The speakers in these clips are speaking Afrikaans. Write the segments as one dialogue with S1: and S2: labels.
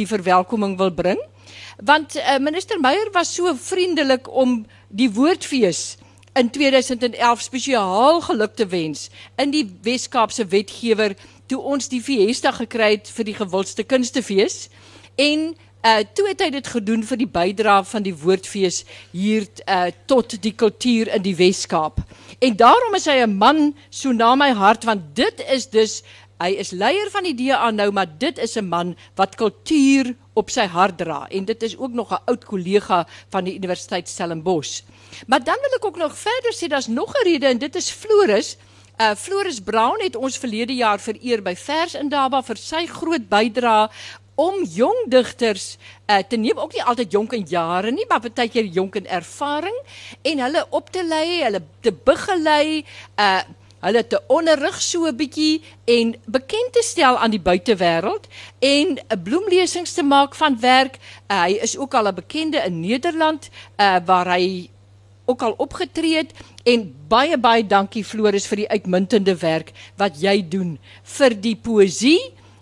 S1: die verwelkoming wil bring. Want uh, minister Meyer was so vriendelik om die woordfees in 2011 spesiaal geluk te wens in die Wes-Kaapse wetgewer toe ons die fiesta gekry het vir die gewildste kunstefees en uh toe het hy dit gedoen vir die bydrae van die woordfees hier uh tot die kultuur in die Wes-Kaap. En daarom is hy 'n man so na my hart want dit is dus hy is leier van die DA nou maar dit is 'n man wat kultuur op sy hart dra en dit is ook nog 'n oud kollega van die Universiteit Stellenbosch. Maar dan wil ek ook nog verder sê daar's nog 'n rede en dit is Floris. Uh Floris Brown het ons verlede jaar vereer by Vers in Daba vir sy groot bydrae om jong digters uh, te neem ook nie altyd jonk in jare nie maar baie keer jonk in ervaring en hulle op te lei, hulle te begelei, uh hulle te onderrig so 'n bietjie en bekend te stel aan die buitewêreld en 'n bloemlesings te maak van werk. Uh, hy is ook al 'n bekende in Nederland uh, waar hy ook al opgetree het en baie baie dankie Floris vir die uitmuntende werk wat jy doen vir die poësie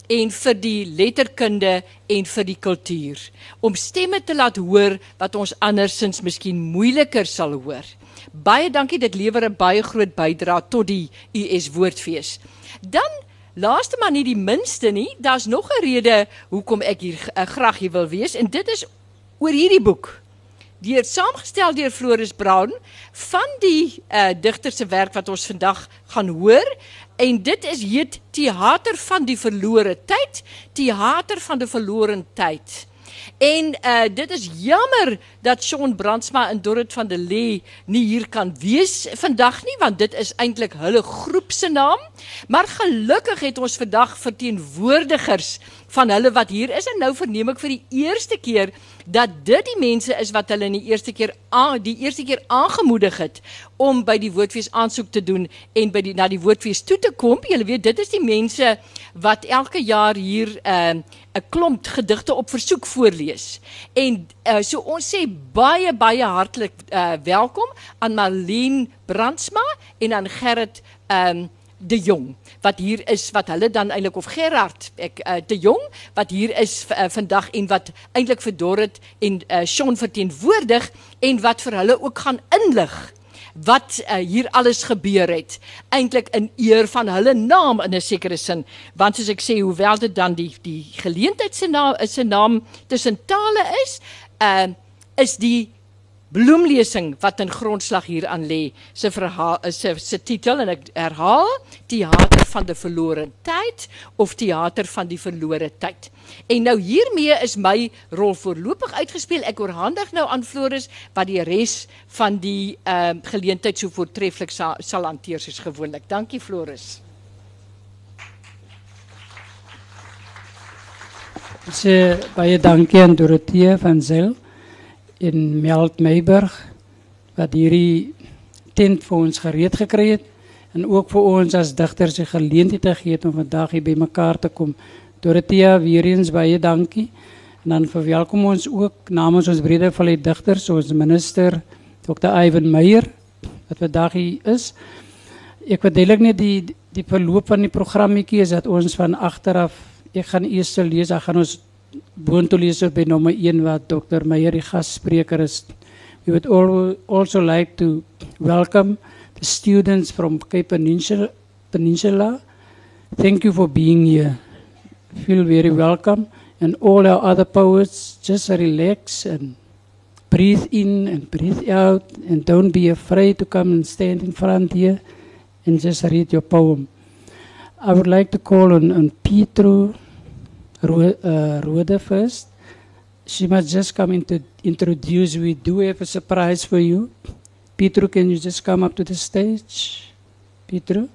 S1: en vir die letterkunde en vir die kultuur om stemme te laat hoor wat ons andersins miskien moeiliker sal hoor. Baie dankie dit lewer 'n baie groot bydrae tot die US Woordfees. Dan laaste maar nie die minste nie, daar's nog 'n rede hoekom ek hier uh, graag hier wil wees en dit is oor hierdie boek deur saamgestel deur Floris Brown van die uh, digter se werk wat ons vandag gaan hoor en dit is heet Theater van die verlore tyd, Theater van die verlore tyd. En uh dit is jammer dat Shaun Brandsma en Dorrit van der Lee nie hier kan wees vandag nie want dit is eintlik hulle groep se naam. Maar gelukkig het ons vandag verteenwoordigers van hulle wat hier is en nou verneem ek vir die eerste keer dat dit die mense is wat hulle in die eerste keer aan die eerste keer aangemoedig het om by die woordfees aansoek te doen en by die na die woordfees toe te kom. Julle weet dit is die mense wat elke jaar hier 'n uh, 'n klomp gedigte op versoek voorlees. En uh, so ons sê baie baie hartlik uh, welkom aan Marlene Brandsma en aan Gerrit um, de Jong wat hier is wat hulle dan eintlik of Gerard ek uh, de Jong wat hier is uh, vandag en wat eintlik vir Dorrit en uh, Shaun verteenwoordig en wat vir hulle ook gaan inlig wat uh, hier alles gebeur het. Eintlik in eer van hulle naam in 'n sekere sin want soos ek sê hoewel dit dan die die geleentheid se naam is 'n naam tussen tale is uh, is die bloemlesing wat in grondslag hier aan lê se verhaal se se titel en ek herhaal teater van die verlore tyd of teater van die verlore tyd. En nou hiermee is my rol voorlopig uitgespeel. Ek oorhandig nou aan Floris wat die res van die ehm uh, geleentheid so voortreffelik sa, sal hanteer soos gewoonlik. Dankie Floris.
S2: Sê baie dankie aan Dorothee van Zel in Meld Meiburg wat hierdie tent vir ons gereed gekry het en ook vir ons as digters die geleentheid gegee het om vandag hier bymekaar te kom. Dorothea, weer eens baie dankie. En dan verwelkom ons ook namens ons Breedevallei digters, ons minister Dr. Ivan Meyer wat vandag hier is. Ek verduidelik net die die verloop van die programmetjie is dat ons van agteraf ek gaan eers lees, dan gaan ons op by 1 wat Dr. Meyer die is. We would also like to welcome the students from Cape Peninsula. Peninsula. Thank you for being here. Feel very welcome. And all our other poets, just relax and breathe in and breathe out. And don't be afraid to come and stand in front here and just read your poem. I would like to call on, on Pietro Ro uh, first. She must just come in to introduce. We do have a surprise for you. Pietro, can you just come up to the stage? Pietro?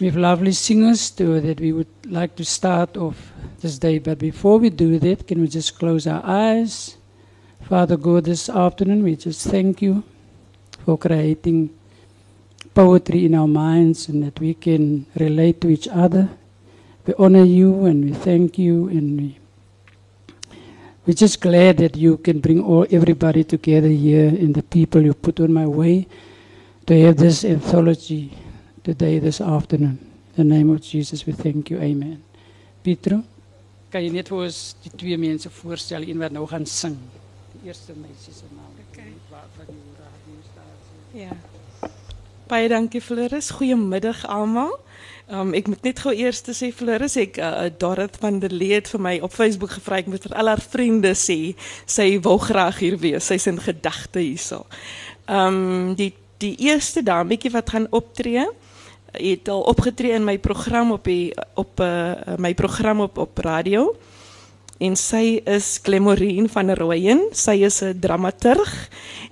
S2: We have lovely singers too that we would like to start off this day. But before we do that, can we just close our eyes? Father God, this afternoon we just thank you for creating poetry in our minds and that we can relate to each other we honor you and we thank you and we we're just glad that you can bring all everybody together here and the people you put on my way to have this anthology today, this afternoon. In the name of Jesus, we thank you. Amen. Pietro.
S3: kan jy net vir ons die twee mense voorstel, een wat nou gaan sing. Die eerste meisie se naam.
S4: Okay.
S3: Radiostasie.
S4: Ja. Baie dankie Floris. Goeiemiddag almal. Um, ek moet net gou eers sê Floris, ek uh, Dorrit van der Lee het vir my op Facebook gevra ek moet vir al haar vriende sê sy wil graag hier wees. Sy's in gedagte hierso. Ehm um, die die eerste dametjie wat gaan optree het al opgetree in my program op die op uh, my program op op radio. En sy is Glemorine van Rooyen. Sy is 'n dramaturg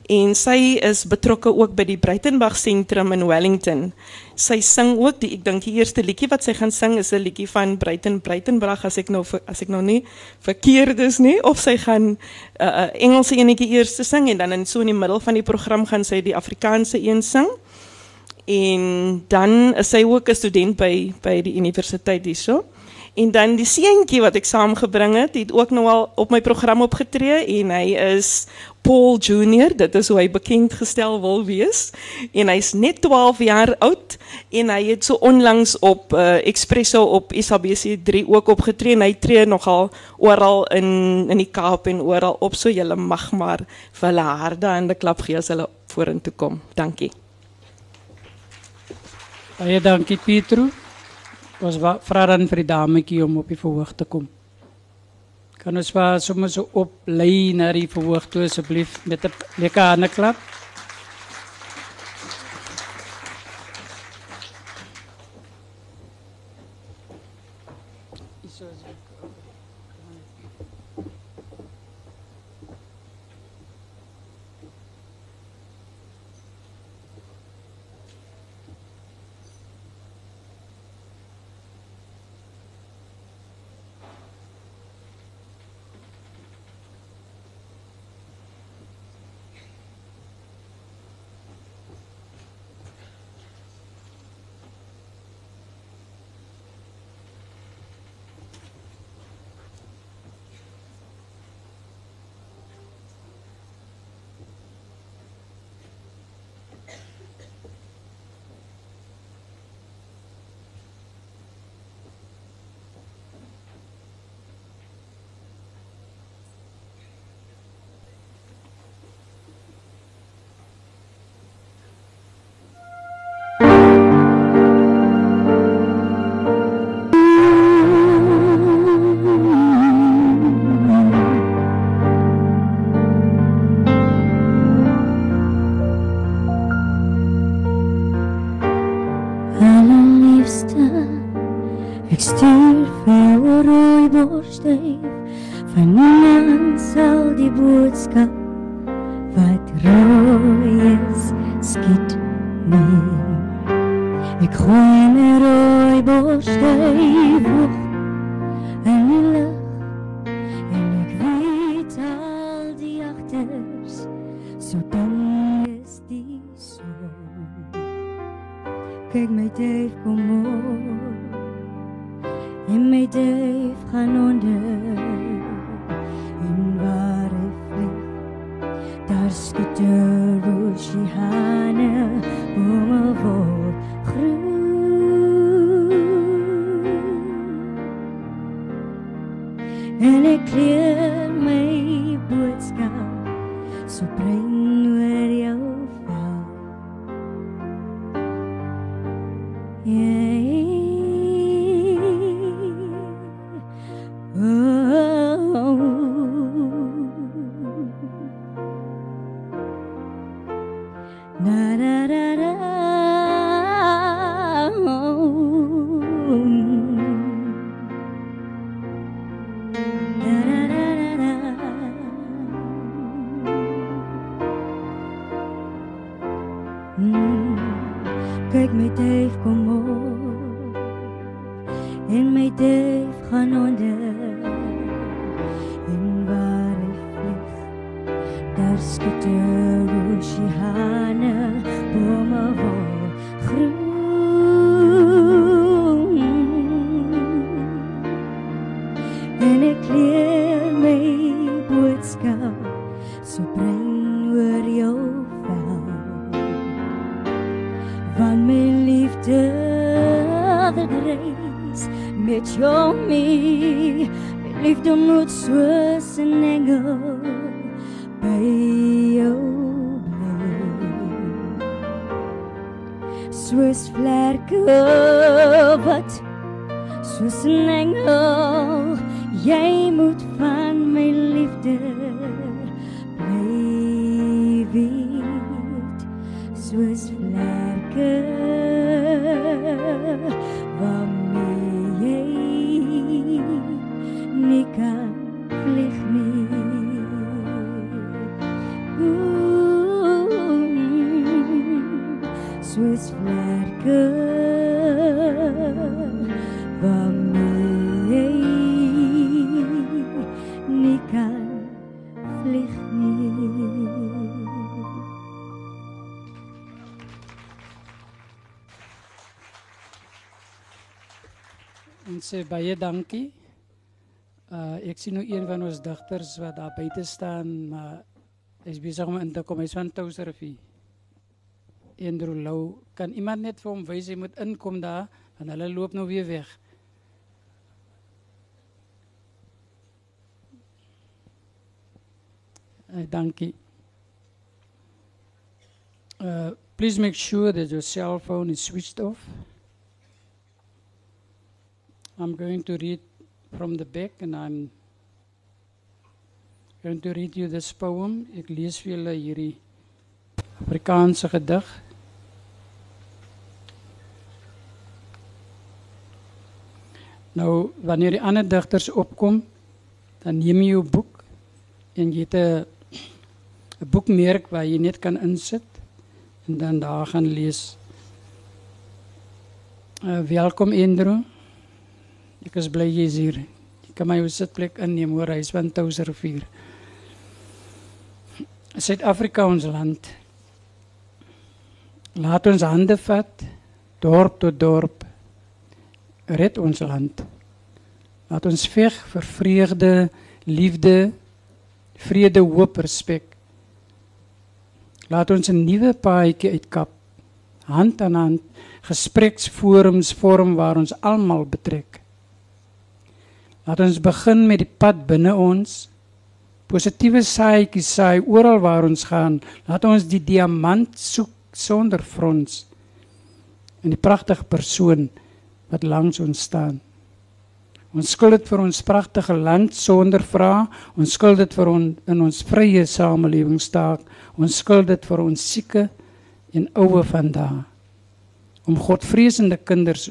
S4: en sy is betrokke ook by die Breitenberg sentrum in Wellington. Sy sing ook die ek dink die eerste liedjie wat sy gaan sing is 'n liedjie van Breiten Breitenberg as ek nou as ek nou nie verkeerd is nie of sy gaan 'n uh, uh, Engelse enetjie eers sing en dan in so in die middel van die program gaan sy die Afrikaanse een sing. En dan is sy ook 'n student by by die universiteit hierso. En dan die seentjie wat ek saamgebring het, het ook nou al op my program opgetree en hy is Paul Junior, dit is hoe hy bekend gestel wil wees. En hy's net 12 jaar oud en hy het so onlangs op uh, Expresso op SABC 3 ook opgetree en hy tree nogal oral in in die Kaap en oral op so julle mag maar vir hulle harde hande klap gee as hulle vorentoe kom. Dankie.
S3: Baie dankie Pietro. Ons vra dan vir die dametjie om op die verhoog te kom. Kan ons maar sommer so op lei na die verhoog toe asseblief met 'n lekker hande klap.
S5: verstyf van niemand sal die boodskap wat rooi is skiet nie ek
S2: groei sê baie dankie. Uh ek sien nou een van ons digters wat daar buite staan, maar hy's besig om in te kom. Hy's van Touserrivier. Andrew Lou, kan iemand net vir hom wys hy moet inkom daar, want hulle loop nou weer weg. Uh, dankie. Uh, please make sure that your cell phone is switched off. I'm going to read from the back and I'm going to read you this poem. Ek lees vir julle hierdie Afrikaanse gedig. Nou wanneer die ander digters opkom, dan neem jy jou boek en jy het 'n 'n boekmerk waar jy net kan insit en dan daar gaan lees. Uh, welkom Indro. Ek is bly jy is hier. Jy kan my sitplek inneem hoor, hy is van Touserrivier. Suid-Afrika ons land. Laat ons hande vat dorp tot dorp. Red ons land. Laat ons veg vir vreugde, liefde, vrede, hoop, respek. Laat ons 'n nuwe paadjie uitkap. Hand aan hand gespreksforums vorm waar ons almal betrek. Laat ons begin met die pad binne ons. Positiewe saadjies saai oral waar ons gaan. Laat ons die diamant soek sonder frons. En die pragtige persoon wat langs ons staan. Ons skuld dit vir ons pragtige land sonder vra. Ons skuld dit vir ons in ons vrye samelewing staak. Ons skuld dit vir ons sieke en oue vandag. Om Godvreesende kinders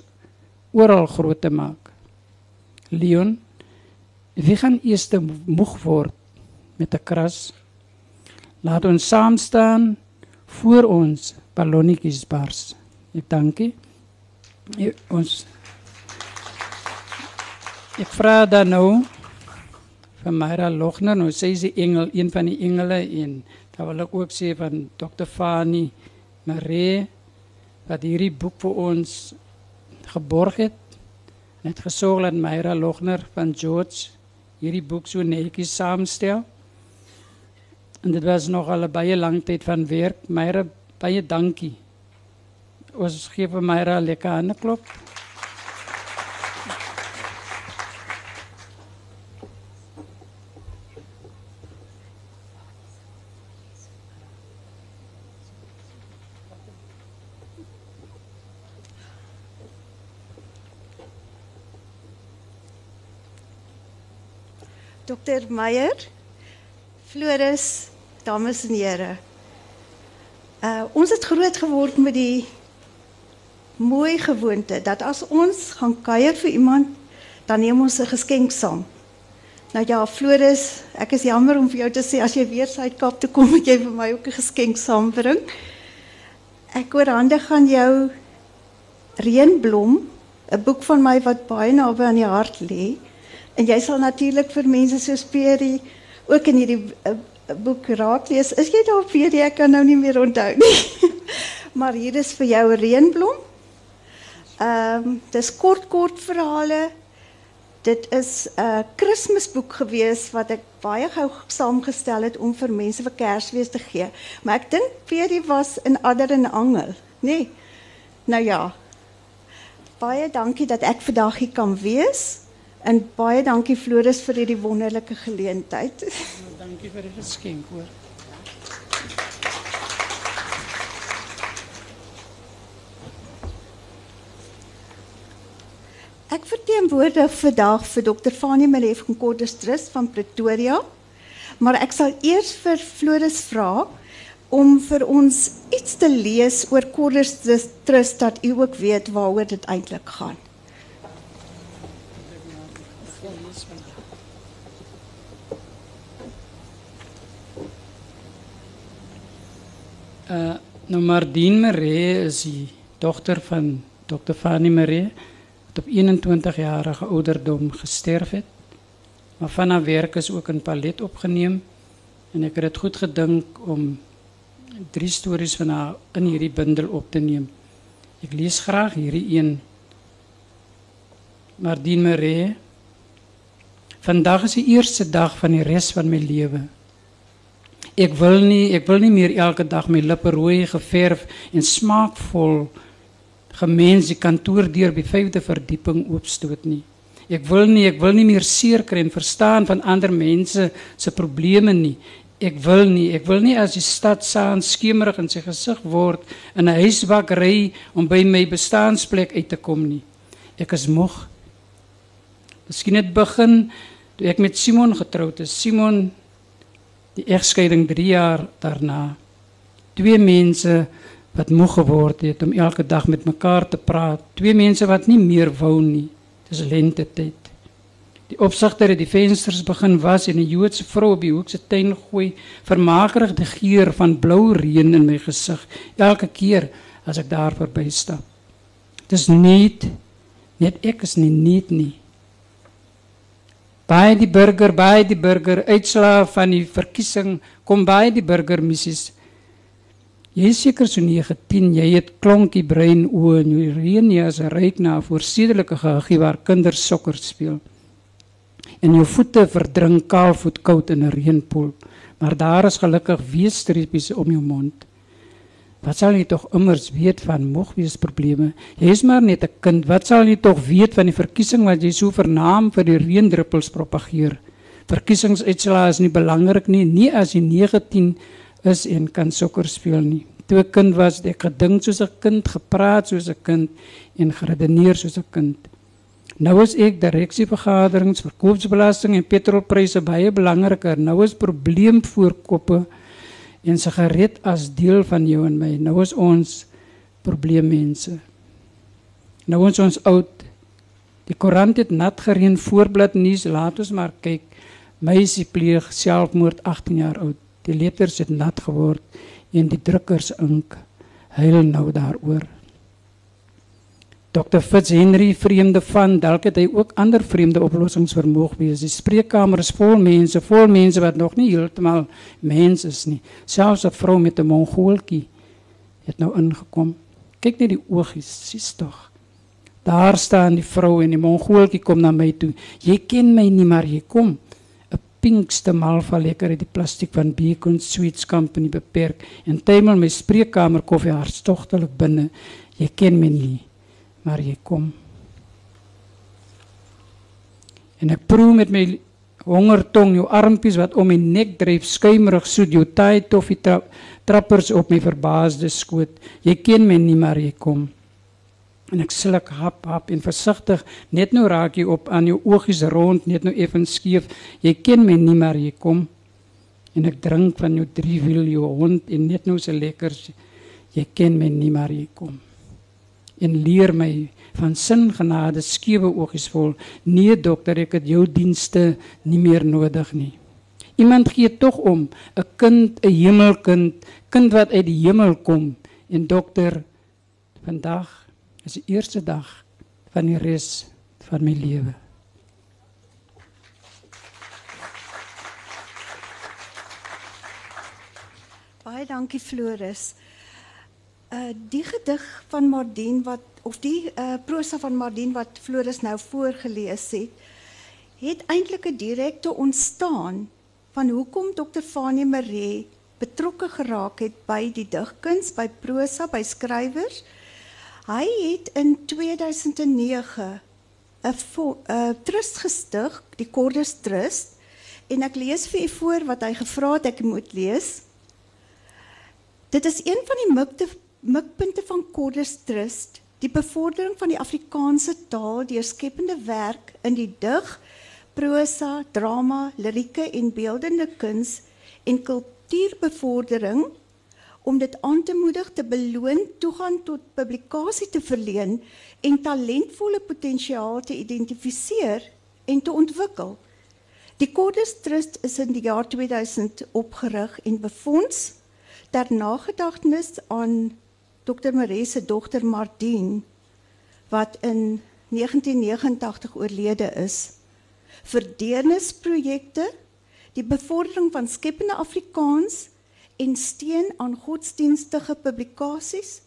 S2: oral groot te maak. Leon Wie gaan eers moeg word met 'n kras? Laat ons saam staan voor ons ballonnetjies bars. Ek dankie. Ek, ons Ek vra dan nou vir Myra Logner, nou sê sy engel, een van die engele en dan wil ek ook sê van Dr. Fani Maree wat hierdie boek vir ons geborg het. Net gesorg dat Myra Logner van George hierdie boek so netjies saamstel. En dit was nog al 'n baie lang tyd van werk. Myra, baie dankie. Ons gee vir 'n lekker hande klop.
S6: Dr Meyer, Floris, dames en here. Uh ons het groot geword met die mooi gewoonte dat as ons gaan kuier vir iemand, dan neem ons 'n geskenk saam. Nou ja, Floris, ek is jammer om vir jou te sê as jy weer Suid-Kaap toe kom, moet jy vir my ook 'n geskenk saambring. Ek oorhandig aan jou Reënblom, 'n boek van my wat baie naby aan die hart lê. En jy sal natuurlik vir mense soos Peri ook in hierdie uh, boek raak lees. Is jy daar Peri? Ek kan nou nie meer onthou nie. maar hier is vir jou 'n reënblom. Ehm um, dis kort kort verhale. Dit is 'n uh, Kersboek gewees wat ek baie gou saamgestel het om vir mense vir Kersfees te gee. Maar ek dink Peri was in Adder en Angel, nê? Nee. Nou ja. Baie dankie dat ek vandag hier kan wees. En baie dankie Floris vir hierdie wonderlike geleentheid.
S2: Dankie vir die geskenk hoor.
S6: Ek verteenwoordig vandag vir Dr. Fanie Malef van Cordes Trust van Pretoria. Maar ek sal eers vir Floris vra om vir ons iets te lees oor Cordes Trust dat u ook weet waaroor dit eintlik gaan.
S2: Uh, nou Maree is die dochter van Dr. Fanny Maree, wat op 21 jarige ouderdom gesterf het. Maar van haar werk is ook een palet opgeneem en ek het dit goed gedink om drie stories van haar in hierdie bundel op te neem. Ek lees graag hierdie een. Mardien Maree. Vandag is die eerste dag van die res van my lewe. Ek wil nie ek wil nie meer elke dag my lippe rooi geverf en smaakvol gemens die kantoor deur by 5de verdieping oopstoot nie. Ek wil nie ek wil nie meer seer kry en verstaan van ander mense se probleme nie. Ek wil nie ek wil nie as die stad saans skemerig in sy gesig word in 'n huisbak ry om by my bestaansplek uit te kom nie. Ek is moeg. Miskien het begin toe ek met Simon getroud is. Simon die egskeiding 3 jaar daarna. Twee mense wat moeg geword het om elke dag met mekaar te praat. Twee mense wat nie meer wou nie. Dis lente tyd. Die opsigter het die vensters begin was en 'n Joodse vrou op die hoek se tuin gooi vermakerig die geur van blou reën in my gesig elke keer as ek daar verbystap. Dis net net ek is nie net nie. By die burger, by die burger uitslaa van die verkiesing kom by die burger missies. Jy is seker so 19, jy het klonkie brein oë en jy reën nie as ryk na 'n voorsedelike gehuggie waar kinders sokker speel. En jou voete verdrink kaalvoet koud in 'n reënpoel, maar daar is gelukkig weesstreepies om jou mond. Wat sal jy tog immers weet van mogweesprobleme? Jy is maar net 'n kind. Wat sal jy tog weet van die verkiesing wat jy so vernaam vir die reendruppels propageer? Verkiesingsuitslae is nie belangrik nie, nie as jy 19 is en kan sokker speel nie. Toe ek kind was, ek gedink soos 'n kind, gepraat soos 'n kind en geredeneer soos 'n kind. Nou is ek direksievergaderings, verkoopsbelasting en petrolpryse baie belangriker. Nou is probleemvoorkoppe en sigaret as deel van jou en my. Nou is ons probleemmense. Nou ons ons oud. Die koerant het nat gereën voorblad nuus, laat ons maar kyk. Meisie pleeg selfmoord 18 jaar oud. Die letters het nat geword en die drukkers ink huil nou daaroor. Dr. Fitz Henry vreemde van dalk het hy ook ander vreemde oplossings vermoog wees. Die spreekkamer is vol mense, vol mense wat nog nie heeltemal mens is nie. Selfs 'n vrou met 'n mongooltjie het nou ingekom. Kyk net die oogies, sies tog. Daar staan die vrou en die mongooltjie kom na my toe. Jy ken my nie, maar jy kom. 'n Pinkste malva lekker uit die plastiek van Beacon Sweets Company beperk en tuimel my spreekkamer koffie hartstogtelik binne. Jy ken my nie maar jy kom. En ek proe met my hongertong jou armpies wat om my nek dryf skuimerig soet jou taai toffie tra trappers op my verbaasde skoot. Jy ken my nie maar jy kom. En ek sluk hap hap en versigtig net nou raak jy op aan jou oogies rond net nou effens skeef. Jy ken my nie maar jy kom. En ek drink van jou drie wiel jou hond en net nou se lekkers. Jy ken my nie maar jy kom en leer my van sin genade skewe oogies vol. Nee dokter ek het jou dienste nie meer nodig nie. Iemand gee tog om 'n kind 'n hemelkind kind wat uit die hemel kom. En dokter vandag is die eerste dag van die res van my lewe.
S6: Baie dankie Floris. Uh die gedig van Mardien wat of die uh prosa van Mardien wat Floris nou voorgeles het, het eintlik 'n direkte ontstaan van hoekom Dr. Fanie Maree betrokke geraak het by die digkuns, by prosa, by skrywers. Hy het in 2009 'n 'n trust gestig, die Cordus Trust. En ek lees vir u voor wat hy gevra het ek moet lees. Dit is een van die mikte, mikpunte van Cordus Trust, die bevordering van die Afrikaanse taal deur skepende werk in die dig, prosa, drama, lirieke en beeldende kuns en kultuurbevordering om dit aan te moedig te beloon toegang tot publikasie te verleen en talentvolle potensiaal te identifiseer en te ontwikkel. Die Cordus Trust is in die jaar 2000 opgerig en befonds ter nagedagtenis aan Dr. Maree se dogter Martine wat in 1989 oorlede is. Vir deernisprojekte, die bevordering van skepende Afrikaans en steun aan godsdienstige publikasies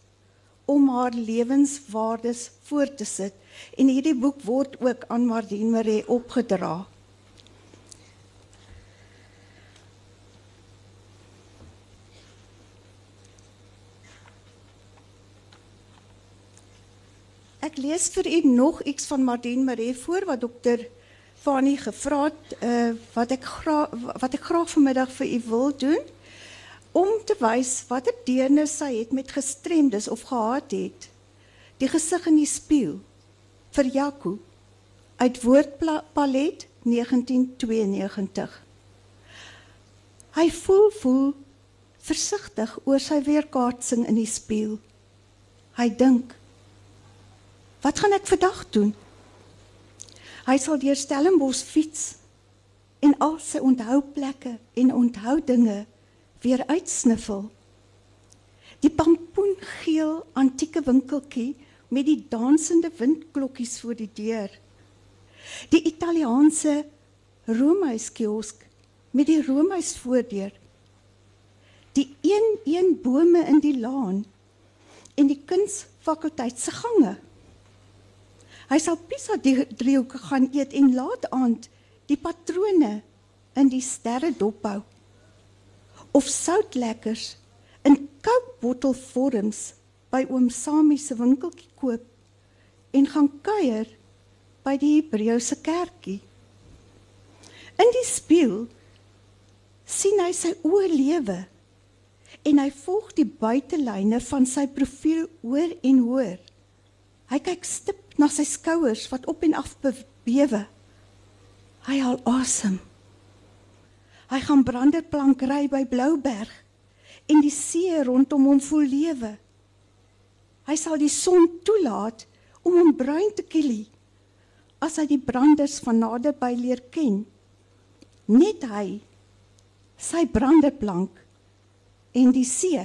S6: om haar lewenswaardes voort te sit. En hierdie boek word ook aan Martine Maree opgedra. Ek lees vir u nog iets van Martine Maree voor wat dokter Fanny gevra het uh, wat ek graag wat ek graag vanmiddag vir u wil doen om te wys watter deernis sy het met gestremdes of gehad het. Die gesig in die spieël vir Jaco uit Woordpalet 1992. Hy voel voel versigtig oor sy weerkaatsing in die spieël. Hy dink Wat gaan ek vandag doen? Hy sal deur Stellenbosch fiets en al sy onthouplekke en onthoudinge weer uitsniffel. Die pampoengeel antieke winkeltjie met die dansende windklokkies voor die deur. Die Italiaanse roomhuiskiosk met die roomhuis voordeur. Die een-een bome in die laan en die kunsfakulteit se gange. Hy sal Pisa driehoeke gaan eet en laat aand die patrone in die sterre dophou. Of soutlekkers in koukbottelvorms by oom Samie se winkeltjie koop en gaan kuier by die Hebreëse kerkie. In die spieël sien hy sy oë lewe en hy volg die buitelyne van sy profiel hoër en hoër. Hy kyk stip na sy skouers wat op en af bewe. Hy haal asem. Hy gaan branderplank ry by Blouberg en die see rondom hom voel lewe. Hy sal die son toelaat om hom bruin te kielie as hy die branders van naderby leer ken. Net hy sy branderplank en die see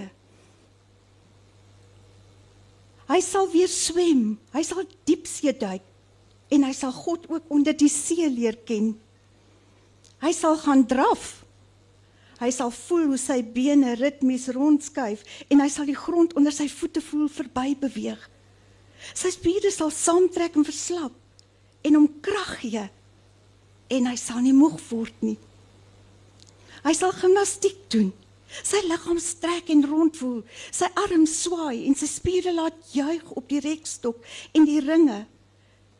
S6: Hy sal weer swem. Hy sal diepsee duik en hy sal God ook onder die see leer ken. Hy sal gaan draf. Hy sal voel hoe sy bene ritmies rondskuif en hy sal die grond onder sy voete voel verby beweeg. Sy spiere sal saamtrek en verslap en hom krag gee en hy sal nie moeg word nie. Hy sal gimnastiek doen. Sy liggaam strek en rondvoel. Sy arms swaai en sy spiere laat juig op die rekstok en die ringe.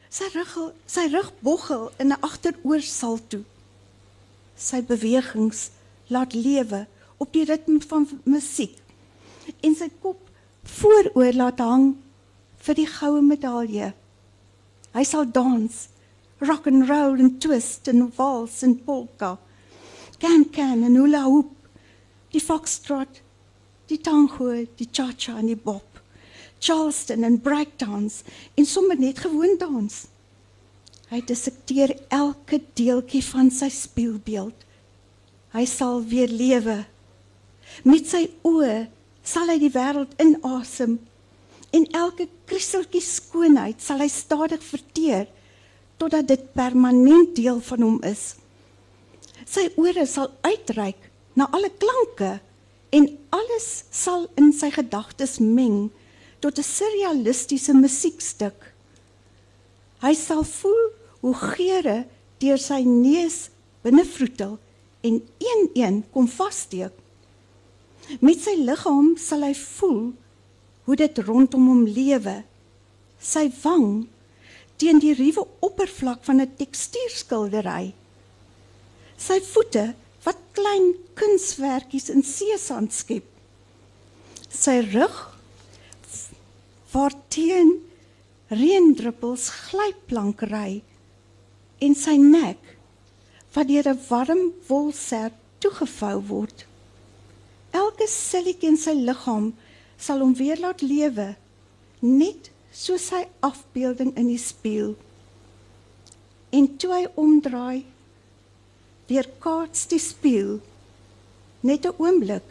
S6: Sy rug sy rug boggel in 'n agteroorsalto. Sy bewegings laat lewe op die ritme van musiek. En sy kop vooroor laat hang vir die goue medalje. Hy sal dans, rock and roll en twist en wals en polka. Can can en hula hoop die foxtrot, die tango, die cha-cha en die bop, Charleston en breakdance en sommer net gewoon dans. Hy dissekteer elke deeltjie van sy spieelbeeld. Hy sal weer lewe. Met sy oë sal hy die wêreld inasem en elke kriseltjie skoonheid sal hy stadig verteer totdat dit permanent deel van hom is. Sy ore sal uitreik na alle klanke en alles sal in sy gedagtes meng tot 'n surrealistiese musiekstuk. Hy sal voel hoe geure deur sy neus binnevroetel en een-een kom vassteek. Met sy liggaam sal hy voel hoe dit rondom hom lewe. Sy wang teen die ruwe oppervlak van 'n tekstuurskildery. Sy voete wat klein kunswerkies in seesand skep. Sy rug waarteen reendruppels glyplank ry en sy nek wat deur 'n warm wolser toegevou word. Elke selletjie in sy liggaam sal hom weer laat lewe, net soos sy afbeelding in die spieël. En toe hy omdraai, weer kaats die spieël net 'n oomblik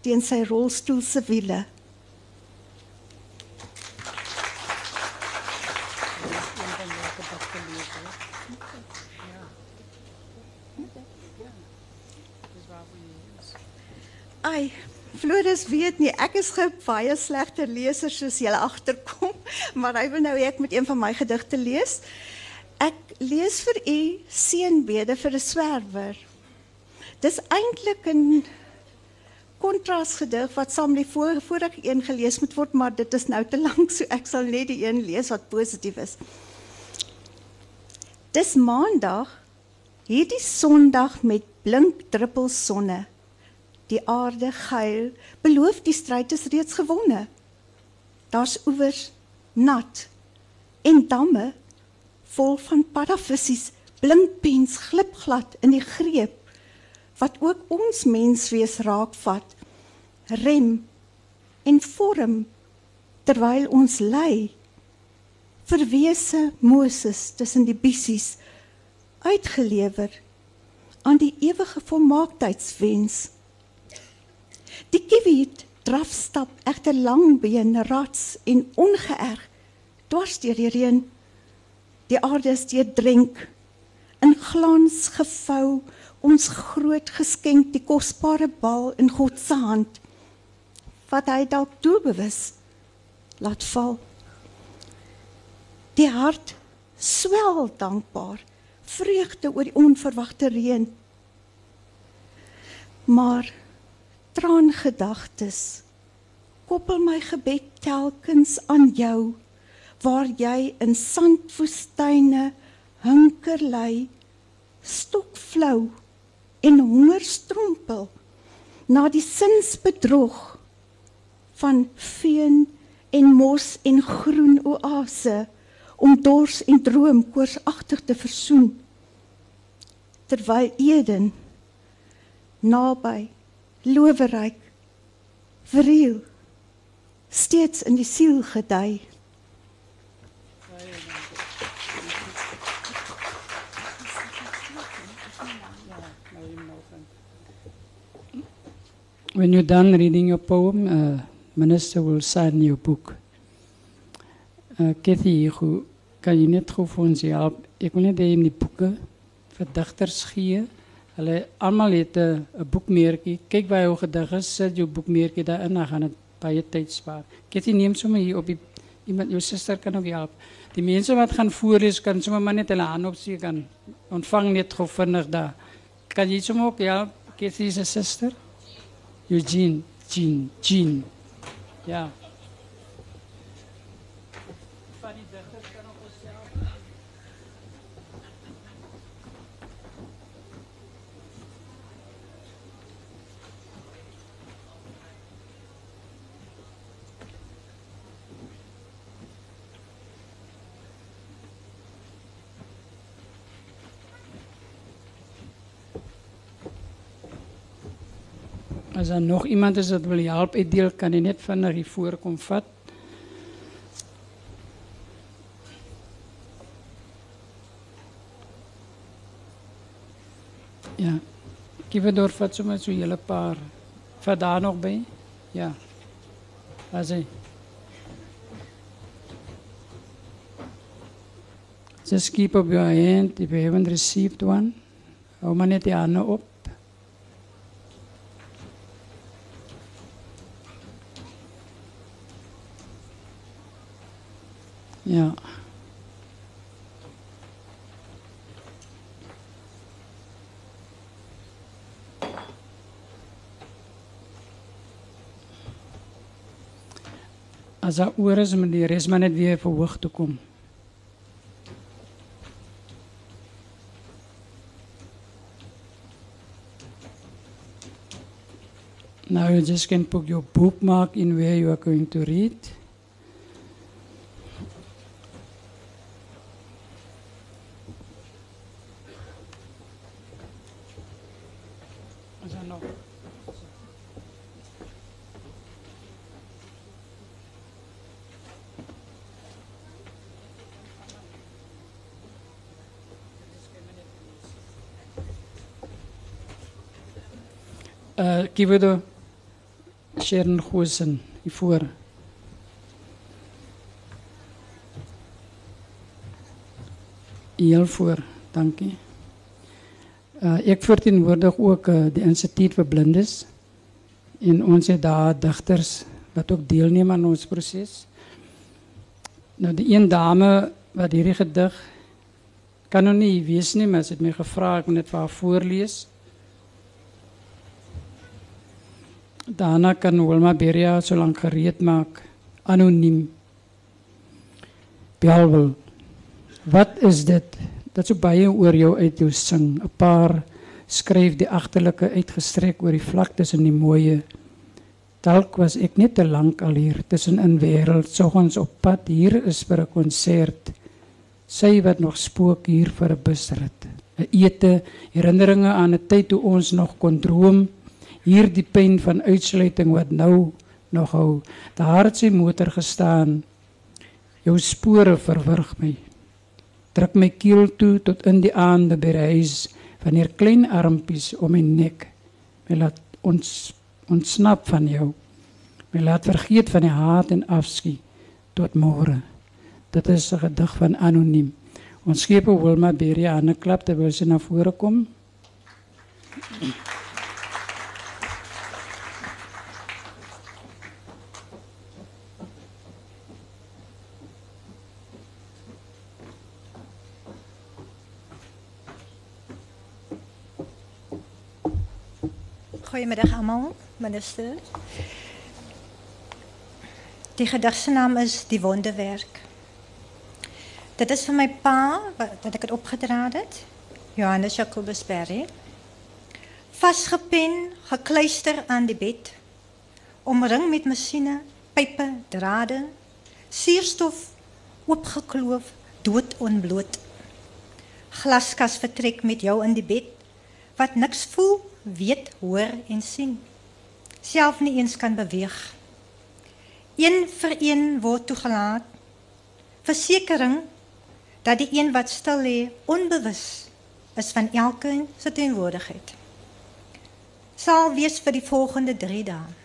S6: teen sy rolstoel se wiele. Ai, Floris weet nie, ek is 'n baie slegte leser soos jy agterkom, maar hy wil nou hê ek moet een van my gedigte lees. Ek lees vir u seënbede vir 'n swerwer. Dis eintlik 'n kontrasgedig wat saam die voor, vorige een gelees moet word, maar dit is nou te lank, so ek sal net die een lees wat positief is. Dis maandag, hierdie sondag met blink druppels sonne die aarde geil, beloof die stryd is reeds gewonne. Daar's oewers nat en damme vol van paddavissies, blinkpens glipglad in die greep wat ook ons menswees raakvat. Rem en vorm terwyl ons lê. Verwese Moses tussen die bissies uitgelewer aan die ewige volmaaktheidswens. Die kiwiet drafstap egter langbeen rats en ongeërg dwars deur die reën. Die aarde is deurdrink in glans gevou ons groot geskenk die kosbare bal in God se hand wat hy dalk doelbewus laat val. Die hart swel dankbaar vreugde oor die onverwagte reën. Maar traangedagtes koppel my gebed telkens aan jou waar jy in sandwoestyne hunker lê stokflou en honger strompel na die sinsbedrog van veen en mos en groen oase om dors en droom koorsagtig te versoen terwyl Eden naby loweryk vriel steeds in die siel gedei
S2: When you're done reading your poem, uh, minister will sign your book. Uh, Kathy, hoe, kan je net goed voor ons helpen? Ik wil net in die boeken voor dichters geven. Hulle almal het 'n boekmerkie. Kyk waar jou gedig is, sit jou boekmerkie daarin, dan gaan dit baie tyd spaar. Kathy neem sommer hier op die iemand jou suster kan ook help. Die mense wat gaan voorlees kan sommer maar net hulle hand opsteek kan ontvang net gou vinnig daar. Kan jy sommer ook help? Kathy se suster? Eugene, Jean, Jean. Ja. Van As er nog iemand is wat wil help uitdeel, kan jy net vinnig hier voorkom vat. Ja. Door vat sommer so 'n hele paar. Vat daar nog by? Ja. As hy Just keep up your hand if you haven't received one. Hou maar net die hande op. Ja. As daar oor is om is res maar net weer verhoog toe kom. Now you just can put your bookmark in where you are going to read. A Sharon Goosen hiervoor. Heel voor, dankie. Uh, ek verteenwoordig ook uh, die Instituut vir Blindes en ons het daar digters wat ook deelneem aan ons proses. Nou die een dame wat hierdie gedig kan nou nie wees nie, maar sy het my gevra ek moet dit vir haar voorlees. Daarna kan Wilma Beria so lank gereed maak anoniem. Belwel. Wat is dit? Dat so baie oor jou uit jou sing. 'n Paar skryf die agterlike uitgestrek oor die vlaktes en die mooie. Dalk was ek net te lank al hier tussen in wêreld, soggens op pad hier is vir 'n konsert. Sy wat nog spook hier vir 'n busrit. 'n Ete, herinneringe aan 'n tyd toe ons nog kon droom hier die pyn van uitsluiting wat nou nog hou. Daar het sy motor gestaan. Jou spore verwrig my. Druk my keel toe tot in die aande by die huis wanneer klein armpies om my nek my laat ons ontsnap van jou. My laat vergeet van die haat en afskie tot môre. Dit is 'n gedig van anoniem. Ons skep Wilma Beria aan 'n klap terwyl sy na vore kom.
S7: Goedemiddag allemaal, minister. Die gedigse naam is Die Wonderwerk. Dit is van mijn pa, wat, dat ik het opgedragen heb, Johannes Jacobus Berry. Vastgepen, gekluister aan die bed, omring met machine, pijpen, draden, sierstof, opgekloof, dood onbloot. Glaskas vertrek met jou in die bed, wat niks voel, weet, hoor en sien. Self nie eens kan beweeg. Een vir een word toegelaat. Versekering dat die een wat stil lê onbewus is van elkeen se teenwoordigheid. Sal wees vir die volgende 3 dae.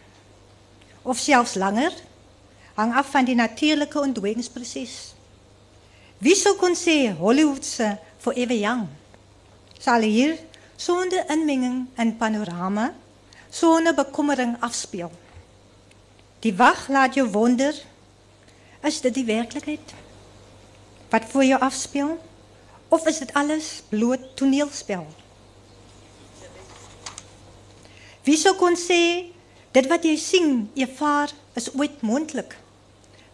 S7: Of selfs langer hang af van die natuurlike ontwikkelingsproses. Wie sou kon sê Hollywood se forever young sal hier sonder inmenging in panorama, sonder bekommering afspeel. Die wag laat jou wonder, is dit die werklikheid? Wat voor jou afspeel? Of is dit alles bloot toneelspel? Wie sou kon sê dit wat jy sien, ervaar is ooit moontlik?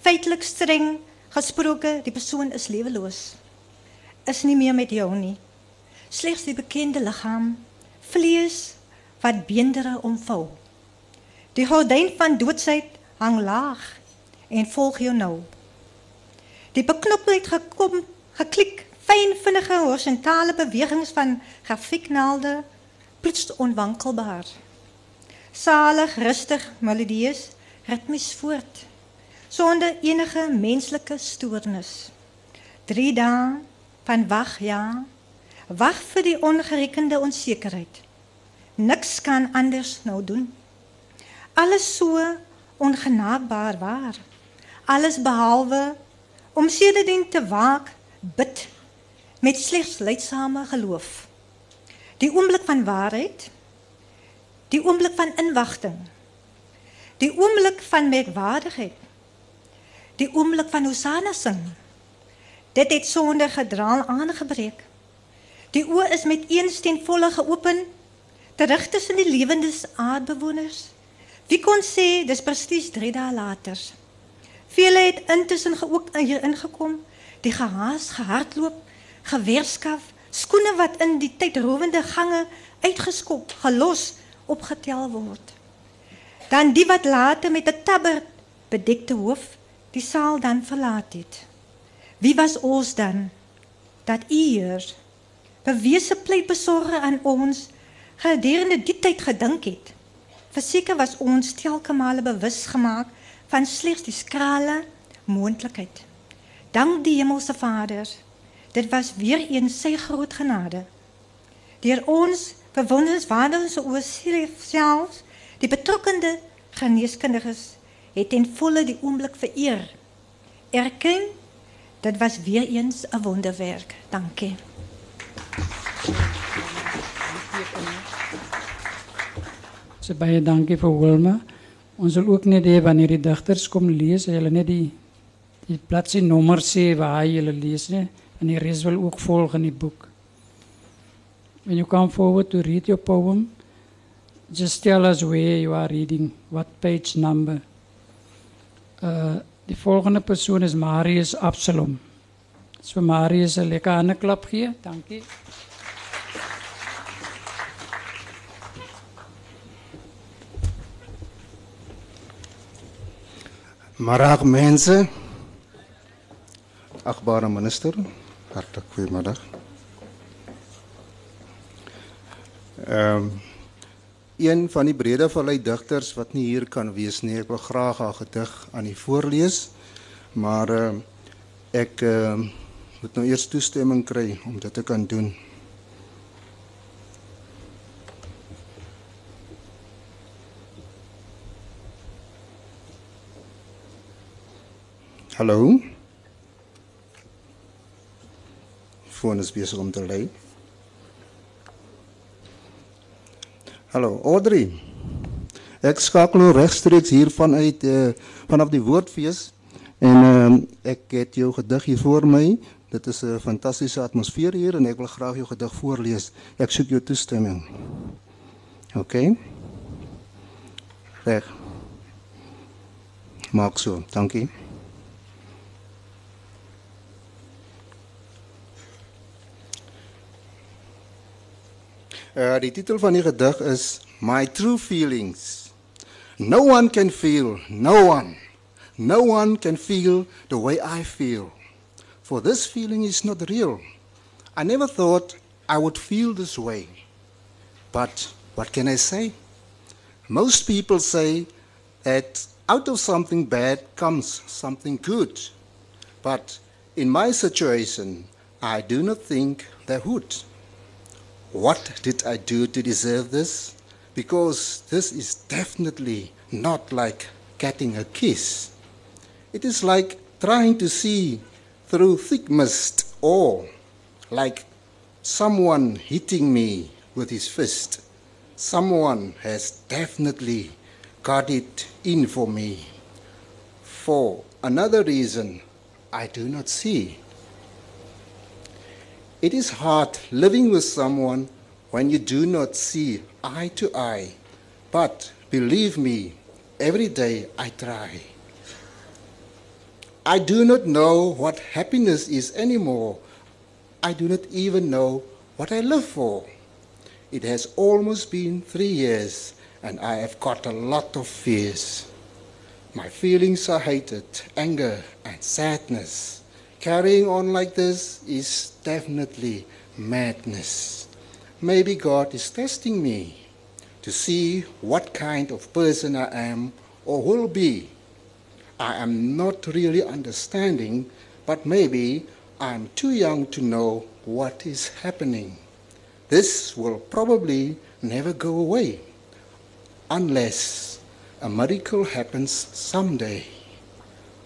S7: Feitelik streng gesproke, die persoon is leweloos. Is nie meer met jou nie slegs die bekende liggaam, vlees wat beendere omvou. Die gordyn van doodsheid hang laag en volg jou nou. Die beknopheid gekom, geklik, fyn vinnige horisontale bewegings van grafieknaalde plots onwankelbaar. Salig, rustig, melodieus, ritmies voort sonder enige menslike stoornis. 3 dae van wag ja Wag vir die ongerekende onsekerheid. Niks kan anders nou doen. Alles so ongenaakbaar waar. Alles behalwe om sedertdien te waak, bid met slegs leidsame geloof. Die oomblik van waarheid, die oomblik van inwagting, die oomblik van merkwaardigheid, die oomblik van Hosanna sing. Dit het sonder gedraal aangebreek. Die oë is met een steen volle geopen terug tussen die lewendes aardbewoners. Wie kon sê dis presies 3 dae later. Vele het intussen ook hier ingekom, die gehaas, gehardloop, geweerskaf, skoene wat in die tydrowende gange uitgeskop, gelos, opgetel word. Dan die wat later met 'n tabber bedekte hoof die saal dan verlaat het. Wie was ons dan dat u hier bewese pleitbesorger aan ons gedurende die tyd gedink het? Verseker was ons telke male bewus gemaak van slegs die skrale moontlikheid. Dank die hemelse Vader. Dit was weer een sy groot genade. Deur ons bewonderenswaardige oorselfs die betrokkende geneeskundiges het ten volle die oomblik vereer. Erken dit was weer eens 'n wonderwerk. Dankie.
S2: Baie dankie vir Wilma. Ons wil ook net hê wanneer die digters kom lees, hulle net die die bladsy nommer sê waar jy hulle lees en die res wil ook volg in die boek. When you come forward to read your poem, just tell us where you are reading, what page number. Uh die volgende persoon is Marius Absalom. Vir Marius 'n lekker hande klap gee. Dankie.
S8: Marag mense. Agbare minister, hartlik goeiemiddag. Ehm um, een van die Bredevallei digters wat nie hier kan wees nie, ek wil graag haar gedig aan u voorlees. Maar ehm uh, ek ehm uh, moet nou eers toestemming kry om dit te kan doen. Hallo. Foon is besig om te lê. Hallo Audrey. Ek skakel nou regstreeks hier vanuit uh, vanaf die Woordfees en uh, ek het jou gedig hier voor my. Dit is 'n fantastiese atmosfeer hier en ek wil graag jou gedig voorlees. Ek soek jou toestemming. OK. Reg. Maak so. Dankie. Uh, die titel van die gedig is My True Feelings. No one can feel, no one, no one can feel the way I feel. For this feeling is not real. I never thought I would feel this way. But what can I say? Most people say that out of something bad comes something good. But in my situation, I do not think there would. What did I do to deserve this? Because this is definitely not like getting a kiss. It is like trying to see through thick mist or like someone hitting me with his fist. Someone has definitely got it in for me. For another reason I do not see. It is hard living with someone when you do not see eye to eye. But believe me, every day I try. I do not know what happiness is anymore. I do not even know what I live for. It has almost been three years, and I have got a lot of fears. My feelings are hatred, anger, and sadness. Carrying on like this is definitely madness. Maybe God is testing me to see what kind of person I am or will be. I am not really understanding, but maybe I'm too young to know what is happening. This will probably never go away unless a miracle happens someday.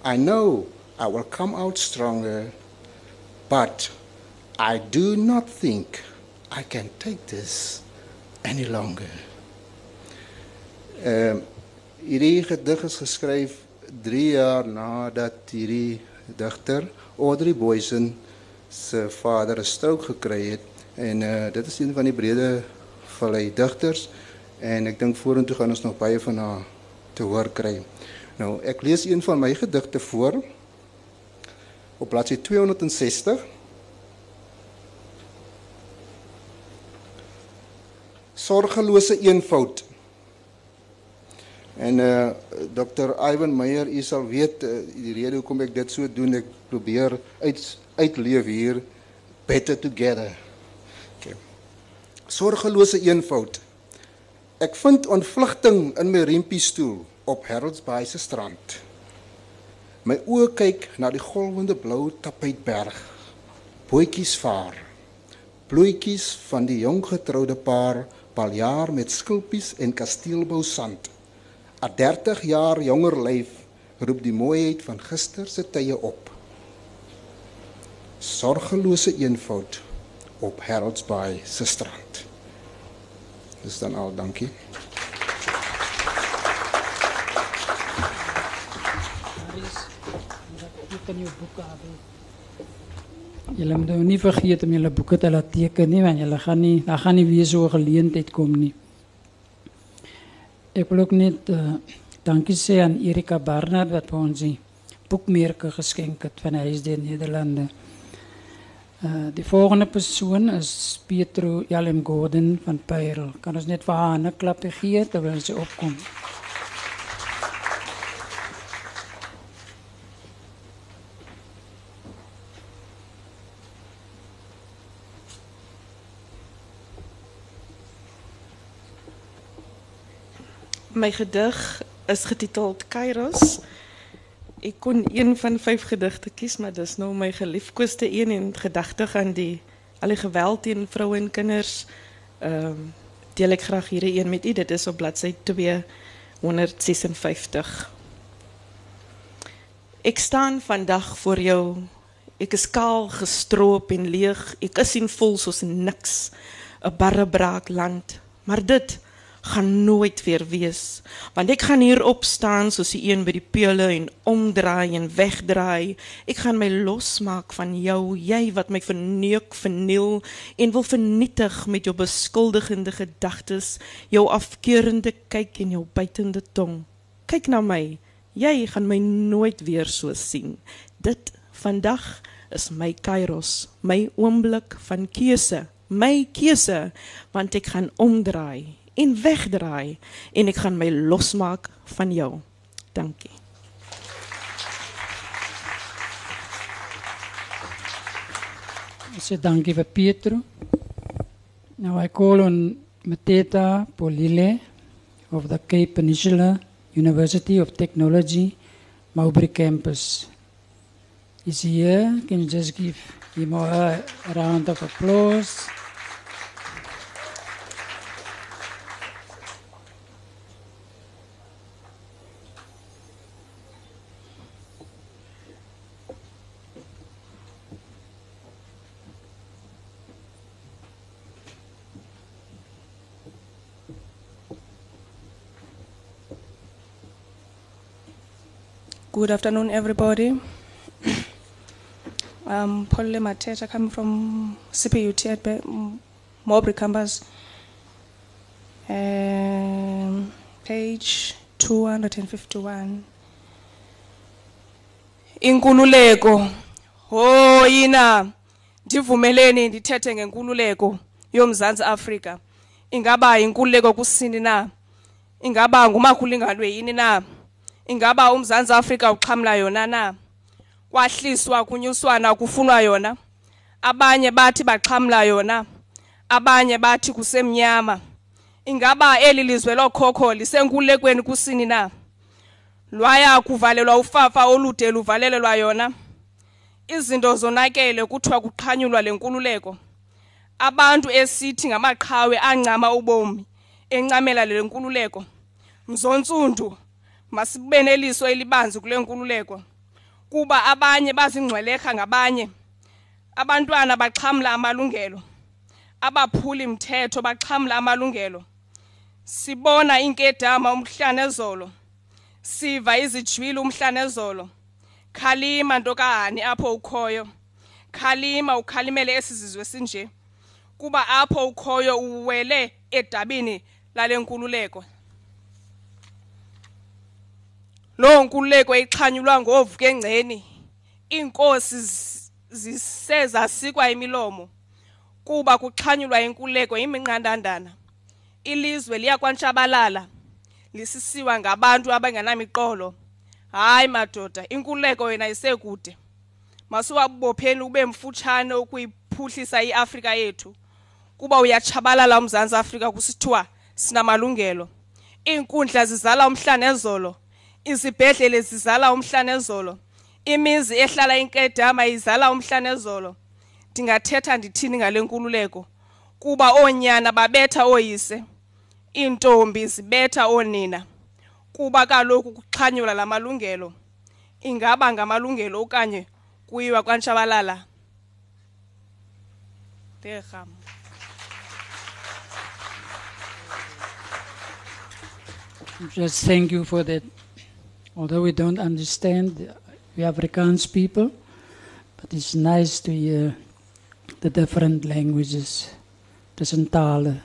S8: I know I will come out stronger, but I do not think I can take this any longer. Uh, hierdie gedig is geskryf 3 jaar nadat hierdie digter Audrey Boysen se vader 'n strook gekry het en uh dit is een van die brede vallei digters en ek dink vorentoe gaan ons nog baie van haar te hoor kry. Nou ek lees een van my gedigte voor op bladsy 260 Sorgelose eenvoud En uh Dr. Ivan Meyer, u sal weet uh, die rede hoekom ek dit so doen, ek probeer uit uitleef hier better together. Okay. Sorgelose eenvoud. Ek vind ontvlugting in my riempiestoel op Harold's Bay se strand. My oë kyk na die golwende blou tapuitberg. Bootjies vaar. Bloetjies van die jong getroude paar paljaar met skulpies en kasteelbou sand. 'n 30 jaar jonger lyf roep die mooiheid van gister se tye op. Sorgelose eenvoud op Harold's Bay se strand. Dis dan al, dankie.
S2: teken jou boeke af. Julle moet nou nie vergeet om julle boeke te laat teken nie want julle gaan nie daar gaan nie weer so 'n geleentheid kom nie. Ek wil ook net uh, dankie sê aan Erika Barnard wat vir ons die boekmerke geskenk het van Huis der Nederlande. Uh, die volgende persoon is Pietro Jalem Gordon van Pyro. Kan ons net vir haar 'n klap gee terwyl sy opkom?
S4: My gedig is getiteld Kairos. Ek kon een van vyf gedigte kies, maar dis nou my geliefkoeste een en gedagtig aan die al die geweld teen vroue en kinders. Um, deel ek graag hierdie een met u. Dit is op bladsy 256. Ek staan vandag voor jou. Ek is kaal, gestroop en leeg. Ek is en voel soos niks. 'n barre braak land. Maar dit gaan nooit weer wees. Want ek gaan hier opstaan soos die een by die peule en omdraai en wegdraai. Ek gaan my losmaak van jou jy wat my verneuk verniel en wil vernietig met jou beskuldigende gedagtes jou afkeurende kyk en jou bytende tong. Kyk na my. Jy gaan my nooit weer so sien. Dit vandag is my kairos my oomblik van keuse my keuse want ek gaan omdraai en wegdraai en ek gaan my losmaak van jou. Dankie.
S2: Sê dankie vir Pietro. Now I call on Mateta Polile of the Cape Peninsula University of Technology, Mowbray campus. Is he here? Can you just give him a round of applause?
S9: Good afternoon, everybody. I'm Paul Mateta, coming from CPUT at Mowbray campus. Um, page 251. Inkululeko. Oh yina ndivumeleni ndithethe ngenkululeko yomzantsi Afrika. Ingaba inkululeko kusini na? Ingaba ngumakhulingalo yini na? Ingaba umzantsi afrika uxhamla yona na? Kwahliswa kunyuswana kufunwa yona. Abanye bathi baxhamla yona. Abanye bathi kusemnyama. Ingaba eli lizwe lokhokho lisenkululekweni kusini na? Lwaya kuvalelwa ufafa olude luvalelelwa yona. Izinto zonakele kuthiwa kuqhanyulwa lenkululeko abantu esithi ngamaqhawe ancama ubomi encamela le nkululeko. Mzontsundu masibe neliso elibanzi kule nkululeko kuba abanye bazingcwelekha ngabanye. Abantwana baxhamla amalungelo. Abaphuli mthetho baxhamla amalungelo. Sibona inkedama umhlanezolo siva izijwili umhlanezolo khalima ntokahani apho ukhoyo. Khalima ukhalimele esizizwe sinje. Kuba apho ukhoyo uwele edabini lale nkululeko. Lo nkululeko ixhanyulwa ngovuke engceni. Inkosi ziseza sikwa imilomo kuba kuxhanyulwa inkululeko iminqandandana. Ilizwe liyakwantshabalala. lisisiwa ngabantu abangenamiqolo hayi madoda inkululeko yena isekude masiwabubopheni ube mfutshane ukuyiphuhlisa iafrika yethu kuba uyatshabalala umzantsi afrika kusithiwa sinamalungelo iinkundla zizala umhla nezolo izibhedlele zizala umhla nezolo imizi ehlala inkedama izala umhla nezolo ndingathetha ndithini ngale nkululeko? Kuba oonyana babetha ooyise iintombi zibetha oonina. Kuba kaloku kuxhanyula la malungelo. Ingaba ngamalungelo okanye kuyiwa kwantshabalala? Ndirham
S2: Just thank you for that. Although we don't understand, we Afrikaans people, but it's nice to hear the different languages, tussen tale.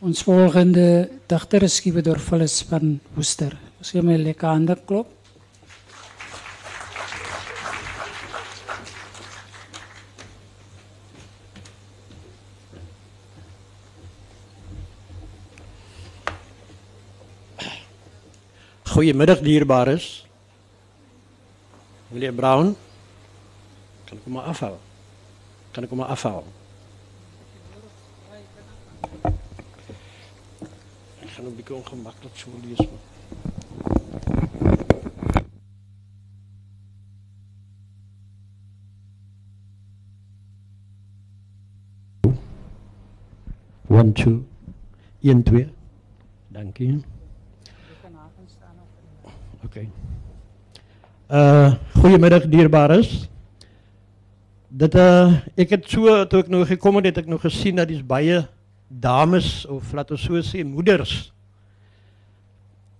S2: Ons volgende digter is Skiewer Phyllis van Woester. Ons gee my lekker hande klop.
S10: Goedemiddag dierbares. Meneer Brown, kan ik hem maar afhalen? Kan ik hem maar afhalen? Ik ga een beetje ongemakkelijk zo lezen. One, two. Een, twee. Dank u. Oké. Uh goeiemiddag dierbares. Dit uh ek het so toe ek nou gekom het, het ek nou gesien dat dis baie dames of laat ons so sê moeders.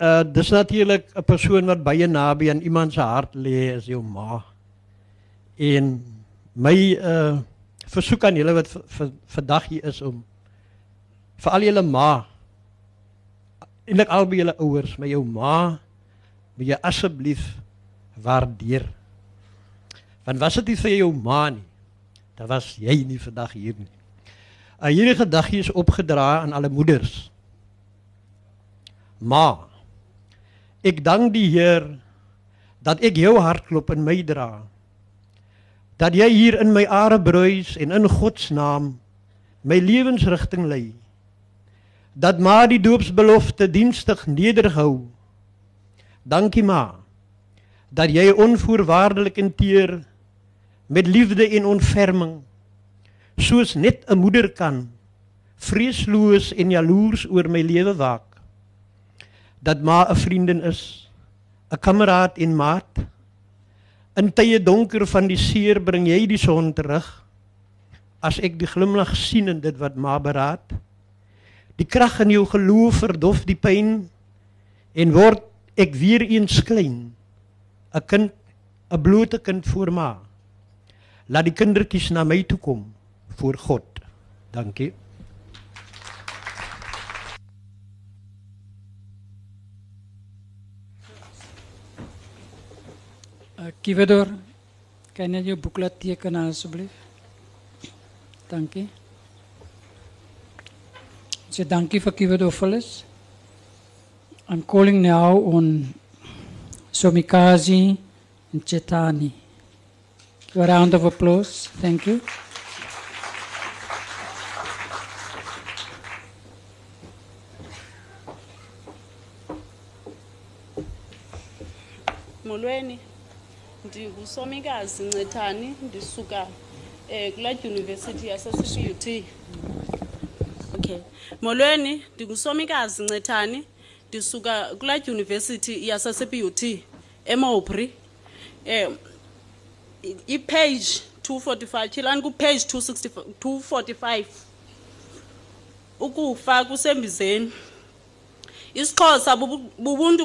S10: Uh dis natuurlik 'n persoon wat baie naby aan iemand se hart lê is jou ma. En my uh versoek aan julle wat vandag hier is om vir al julle ma eintlik albei julle ouers, my jou ma moet jy asseblief waardeer. Want was dit nie vir jou ma nie, dan was jy nie vandag hier nie. Uh, hierdie gedagte is opgedra aan alle moeders. Ma, ek dank die Heer dat ek jou hartklop in my dra. Dat jy hier in my are bruis en in God se naam my lewensrigting lei. Dat ma die doopsbelofte dienstig nederhou Dankie ma dat jy onvoorwaardelik en teer met liefde en ontferming soos net 'n moeder kan vreesloos en jaloers oor my lewe waak. Dat ma 'n vriendin is, 'n kameraad en maat. In tye donker van die seer bring jy die son terug. As ek die glimlag sien in dit wat ma beraad. Die krag in jou geloof verdof die pyn en word ek weer eens klein 'n kind 'n blote kind voor ma laat die kindertjies na my toe kom voor God dankie
S2: Uh, Kivedor, kan jy jou boeklet teken asseblief? Dankie. Sê dankie vir Kivedor Phyllis. I'm calling now on Somikazi and Chetani. Give a round of applause. Thank you.
S11: molweni ndingusomikazi ncethani ndisuka eh kula dyunivesithi yasesibut okay molweni ndingusomikazi ncethani ndisuka kula dyunivesithi yasesibut emowbri eh i- ipage 245 tyhilani kupage 265 245 ukufa kusembizeni. Isixhosa bubu- bubuntu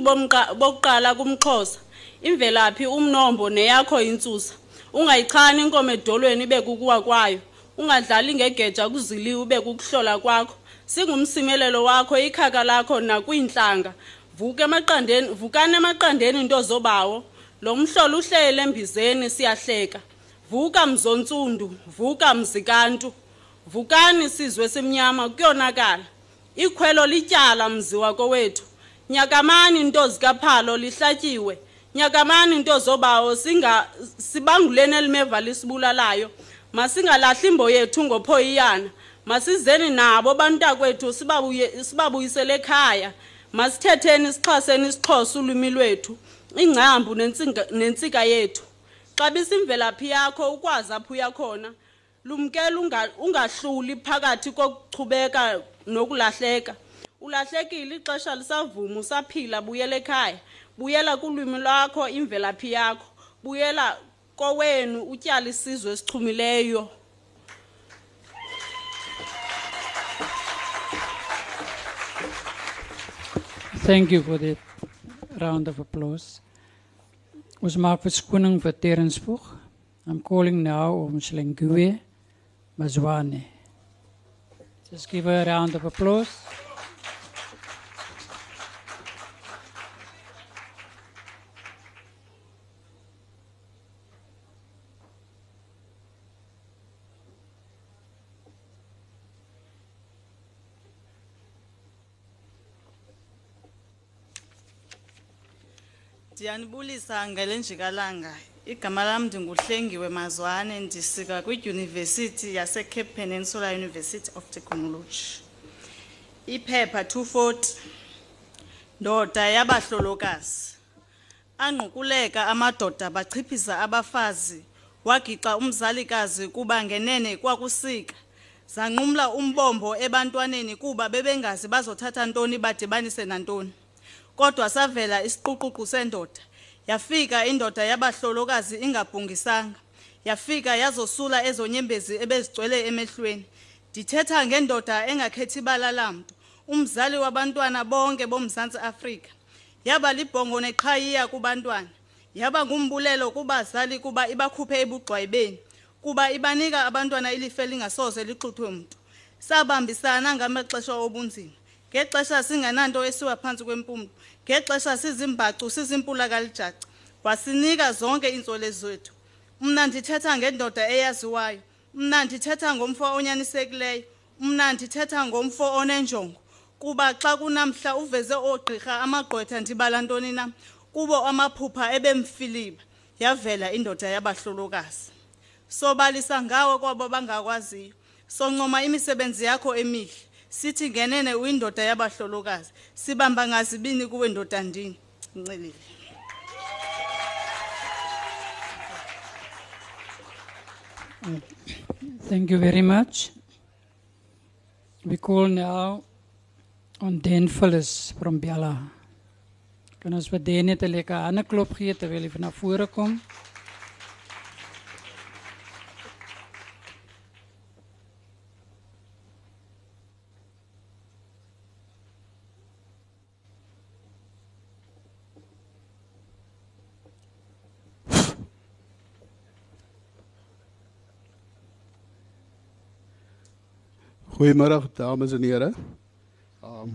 S11: bokuqala kumxhosa. Imvelaphi umnombo neyakho intsusa. Ungayichani inkomo edolweni ibe kukuwa kwayo. Ungadlali ngegeja kuziliwe ube kukuhlola kwakho. Singumsimelelo wakho ikhaka lakho nakwiintlanga vuka emaqandeni vukani emaqandeni nto zobawo. Lo mhlolo uhlele embizeni siyahleka. Vuka mzontsundu vuka mzikantu. Vukani sizwe simnyama kuyonakala. Ikhwelo lityala mzi wakowethu. Nyakamani nto zikaphalo lihlatyiwe nyakamani nto zobawo singa sibanguleni elimeva lisibulalayo. Masingalahli imbo yethu ngophoyiyana. Masizeni nabo bantakwethu sibabuye sibabuyisele ekhaya. Masithetheni isixhaseni isixhosa ulwimi lwethu ingcambu nentsika yethu. Xabisa imvelaphi yakho ukwazi apho uyakhona lumkela unga- ungahluli phakathi kokuchubeka nokulahleka. Ulahlekile ixesha lisavuma usaphila buyela ekhaya. Buyela kulwimi lwakho imvelaphi yakho. Buyela kowenu utyala isizwe esichumileyo.
S2: Thank you for that round of applause. Ons maak verskoning vir Terence Spoeg. I'm calling now om Slengue Mazwane. Just give her a round of applause.
S12: Ndiyanibulisa ngale njikalanga. Igama lam ndinguhlengiwe mazwane ndisika kwidyunivesithi yasecape peninsula university of technology. Iphepha 240 ndoda yabahlolokazi anqukuleka amadoda bachiphisa abafazi wagixa umzalikazi kuba ngenene kwakusika. Zanqumla umbombo ebantwaneni kuba bebengazi bazothatha ntoni badibanise nantoni. Kodwa savela isiquququ sendoda. Yafika indoda yabahlolokazi ingabhungisanga. Yafika yazosula ezonyembezi ebezigcwele emehlweni. Ndithetha ngendoda engakhethi ibala lamntu umzali wabantwana bonke bomzantsi afrika. Yaba libhongo neqhayiya kubantwana. Yaba ngumbulelo kubazali kuba ibakhuphe ebugxwayibeni kuba ibanika abantwana ilifa elingasoze lixuthwe mntu. Sabambisana ngamaxesha obunzima. Ngexesha singenanto esiwa phantsi kwempumlo. Ngexesha sizimbacu sizimpulakalijaca wasinika zonke iintswele zethu. Mna ndithetha ngendoda eyaziwayo. Mna ndithetha ngomfo onyanisekileyo mna ndithetha ngomfo onenjongo. Kuba xa kunamhla uveze oogqirha amagqwetha ndibala ntoni na? Kubo amaphupha ebemfiliba yavela indoda yabahlolokazi. Sobalisa ngawe kwabo bangakwaziyo. Soncoma imisebenzi yakho emihle. Sithi ngenene uyindoda yabahlolokazi sibamba ngazibini kuwe ndoda ndini ncelile
S2: Thank you very much. We call now on Dan Phyllis from Bella. Kan ons vir Dan net 'n lekker hande gee terwyl hy na vore kom?
S13: Goeiemiddag dames en here. Um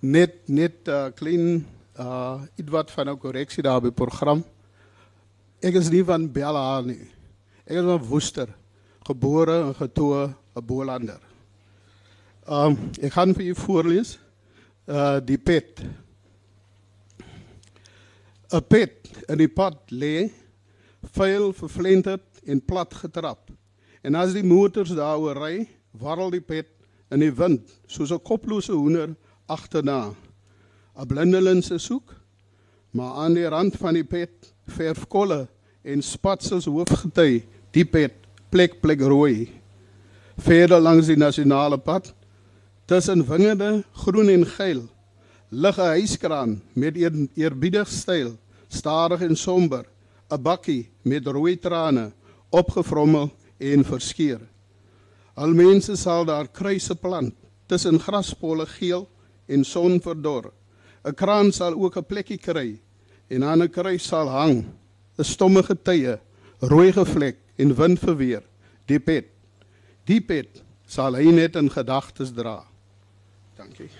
S13: net net 'n uh, klein uh ietwat van 'n korreksie daar by program. Ek is nie van Bella nie. Ek is van Woester, gebore en getoe 'n Bolander. Um ek gaan vir u voorlees uh die pet. 'n Pet in die pad lê, vuil, vervlenterd en plat getrap. En as die motors daaroor ry, warrel die pet in die wind soos 'n koplose hoender agterna. 'n Blindeling se soek, maar aan die rand van die pet verf kolle en spatsels hoofgety die pet plek plek rooi. Verder langs die nasionale pad tussen wingerde groen en geel lig 'n huiskraan met eer, eerbiedig styl, stadig en somber, 'n bakkie met rooi trane opgevrommel en verskeur. Al mense sal daar kruise plant tussen graspolle geel en sonverdor. 'n Kraan sal ook 'n plekkie kry en aan 'n kruis sal hang 'n stomme getye, rooi gevlek en wind verweer, die pet. Die pet sal hy net in gedagtes dra. Dankie.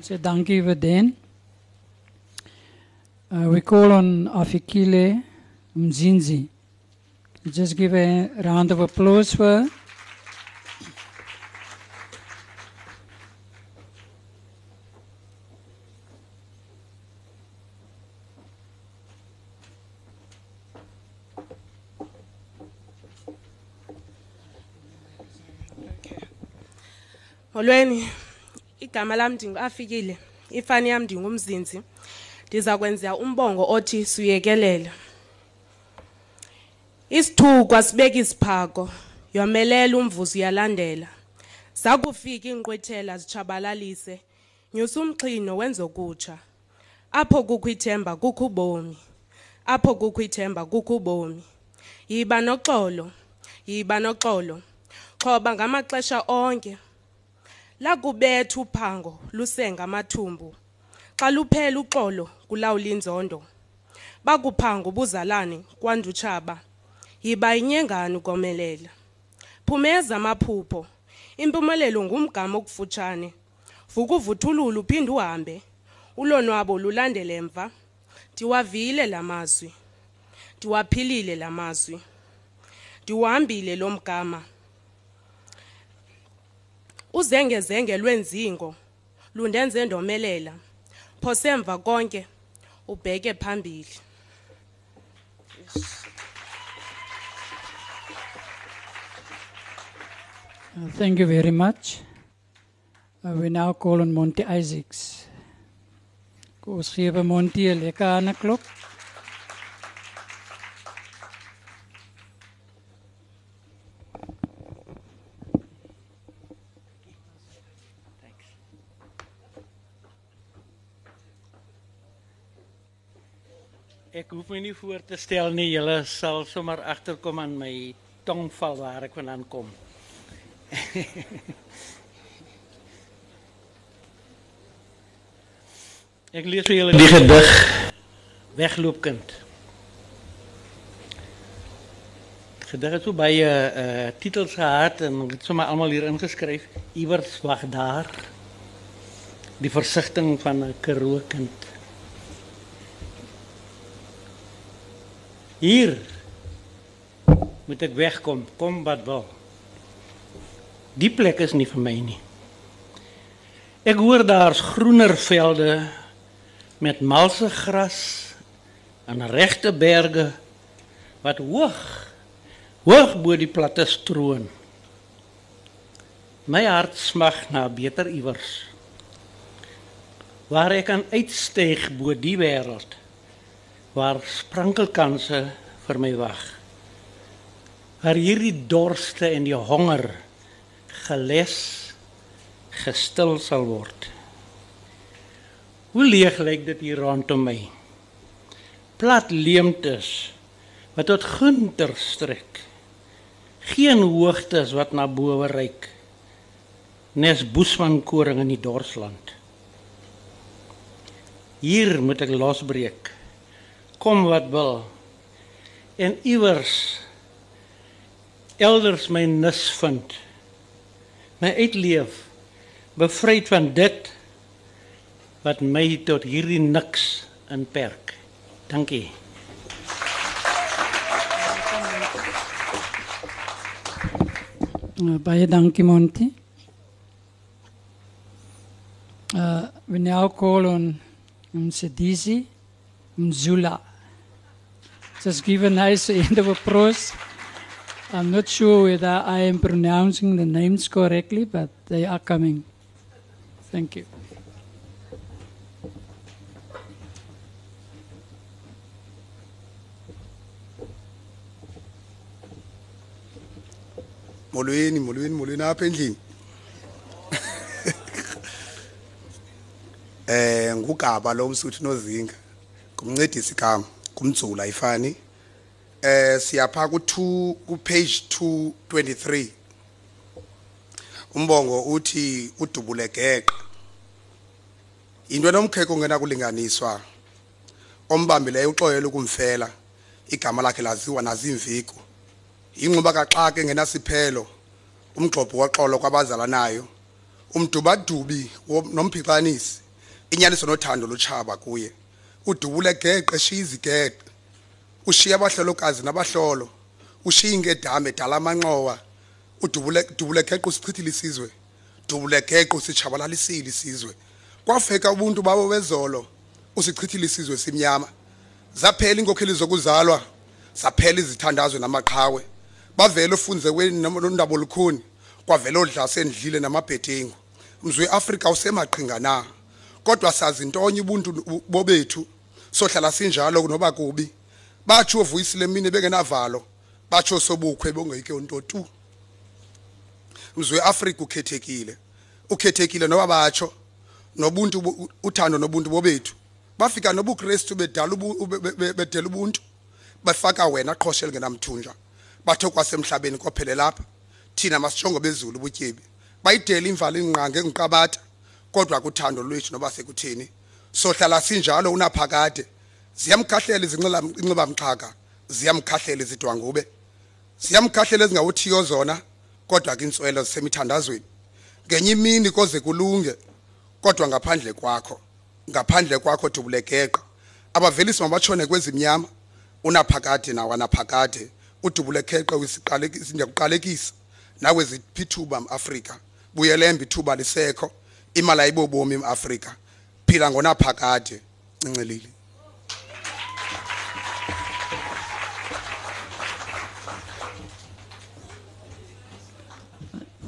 S2: So dankie vir Dan. Uh, we call on Afikile Mzinzi. Just give a round of applause for her.
S14: Molweni igama lam ndingafikile ifani yam ndingumzinzi. Ndiza kwenza umbongo othi siyekelele Isithukwa sibeka isiphako. Yomelela umvuzo uyalandela. Zakufika inqwethela zichabalalise nyusa umxhino wenza okutsha. Apho kukho ithemba kukho ubomi. Apho kukho ithemba kukho ubomi. Yiba noxolo. Yiba noxolo. Xoba ngamaxesha onke. Lakubetha uphango lusenga amathumbu. Xa luphela uxolo kulawula inzondo. Bakuphanga ubuzalane kwandutshaba. Yiba inyengane ukomelela? Phumeza amaphupho. Impumelelo ngumgama okufutshane. Vuka uvuthulule uphinde uhambe. Ulonwabo lulandele emva. Ndiwavile la mazwi. Ndiwaphilile la mazwi. Ndiwuhambile lo mgama. Uzengezenge lwenzingo lundenze ndomelela. Phosemva konke ubheke phambili.
S2: Thank you very much. Uh, we now call on Monty Isaacs. Ons gee vir Monty 'n lekker hande klop.
S15: Ek hoef my nie voor te stel nie. Julle sal sommer agterkom aan my tongval waar ek vandaan kom. ek lees vir julle die gedig Wegloopkind. Gedig het so baie uh titels gehad en ek het sommer almal hier ingeskryf. Iewers wag daar. Die versigtiging van 'n Karoo kind. Hier moet ek wegkom, kom wat wil. Die plek is nie vir my nie. Ek hoor daar's groener velde met malse gras en regte berge wat hoog hoog bo die platte stroon. My hart smag na beter iewers. Waar ek kan uitstyg bo die wêreld waar sprankelkanse vir my wag. Waar hierdie dorste en die honger geles gestil sal word. Hoe leeg lyk dit hier rondom my? Plat leemtes wat tot gunter strek. Geen hoogtes wat na bo reik. Nes boesman koring in die dorsland. Hier moet ek losbreek kom wat wil en iewers elders my nis vind my uitleef bevryd van dit wat my tot hierdie niks inperk dankie
S2: Uh, baie dankie Monty. Uh, we now call on Msedisi Mzula. Just give a nice end of applause. I'm not sure whether I am pronouncing the names correctly, but they are coming. Thank you.
S16: molweni molweni molweni apha endlini eh ngugaba lo msuthu nozinga kumncedisi kama kumdzula ifani eh siyapha ku2 ku page 223 umbongo uthi udubule geqe into enomkheko ngena kulinganiswa ombambileyo uxoyela ukumfela igama lakhe laziwa nazimviko inquba kaxaka engenasiphelo umgxobho waxolo kwabazalanayo umdubadubi nomphixanisi inyaniso nothando luchaba kuye udubule geqe shiya izigeqe ushiya abahlolokazi nabahlolo ushinge edame edala amanqowa udubule dubule geqo sichithile isizwe dubule geqo sichabalalisile isizwe. Kwafeka ubuntu babo bezolo usichithile isizwe simnyama. Zaphela inkokheli zokuzalwa zaphela izithandazwe namaqhawe. Bavela ufunze kwenindaba olukhuni kwavela odlase endlile namabhedengu mzwe Afrika usemaqhinga na? Kodwa sazi intonye ubuntu bobethu sohlala sinjalo kunoba kubi. Batsho uvuyisile mina bengenavalo. Batsho sobukhwe bongeke onto tu mzwe Afrika ukhethekile. Ukhethekile noba batsho nobuntu uthando nobuntu bobethu. Bafika nobuKristu bedala bedela ubuntu. Bafaka wena qhoshe lingenamthunja bathe kwasemhlabeni kophele lapha. Thina masijongo bezulu ubutyebi. Bayidela imvalo ingqange engiqabatha kodwa kuthando lwethu noba sekutheni sohlala sinjalo unaphakade. Ziyamkhahlela izinxila inxiba mxhaka ziyamkhahlela izidwangube ziyamkhahlela ezingawuthiyo zona kodwa kintswelo zisemithandazweni. Ngenye imini koze kulunge kodwa ngaphandle kwakho ngaphandle kwakho dubulegeqa abavelisi mabatshone kwezimnyama unaphakade nawanaphakade udubulegeqa wisiqalekisa ndiyakuqalekisa nawe ziphithuba mAfrika buyelemba ithuba lisekho. Imali ayibobomi eAfrika phila ngonaphakade ncincelile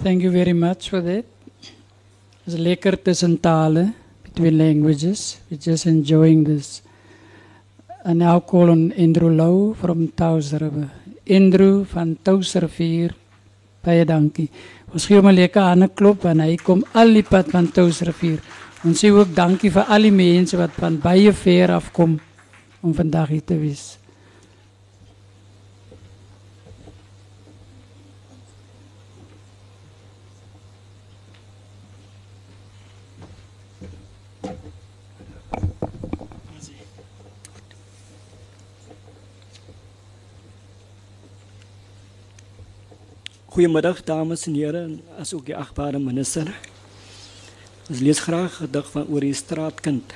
S2: Thank you very much for that. It's lekker tussen tale, between languages. We're just enjoying this. And now call on Andrew Low from Taus River. Andrew van Taus Rivier. Baie dankie. Ons gee hom 'n lekker hande klop en hy kom al die pad van Taus Rivier. Ons sê ook dankie vir al die mense wat van baie ver af kom om vandag hier te wees.
S17: Goedemiddag dames en heren, as ook die achtbare minister. Ons lees graag gedig van oor die straatkind.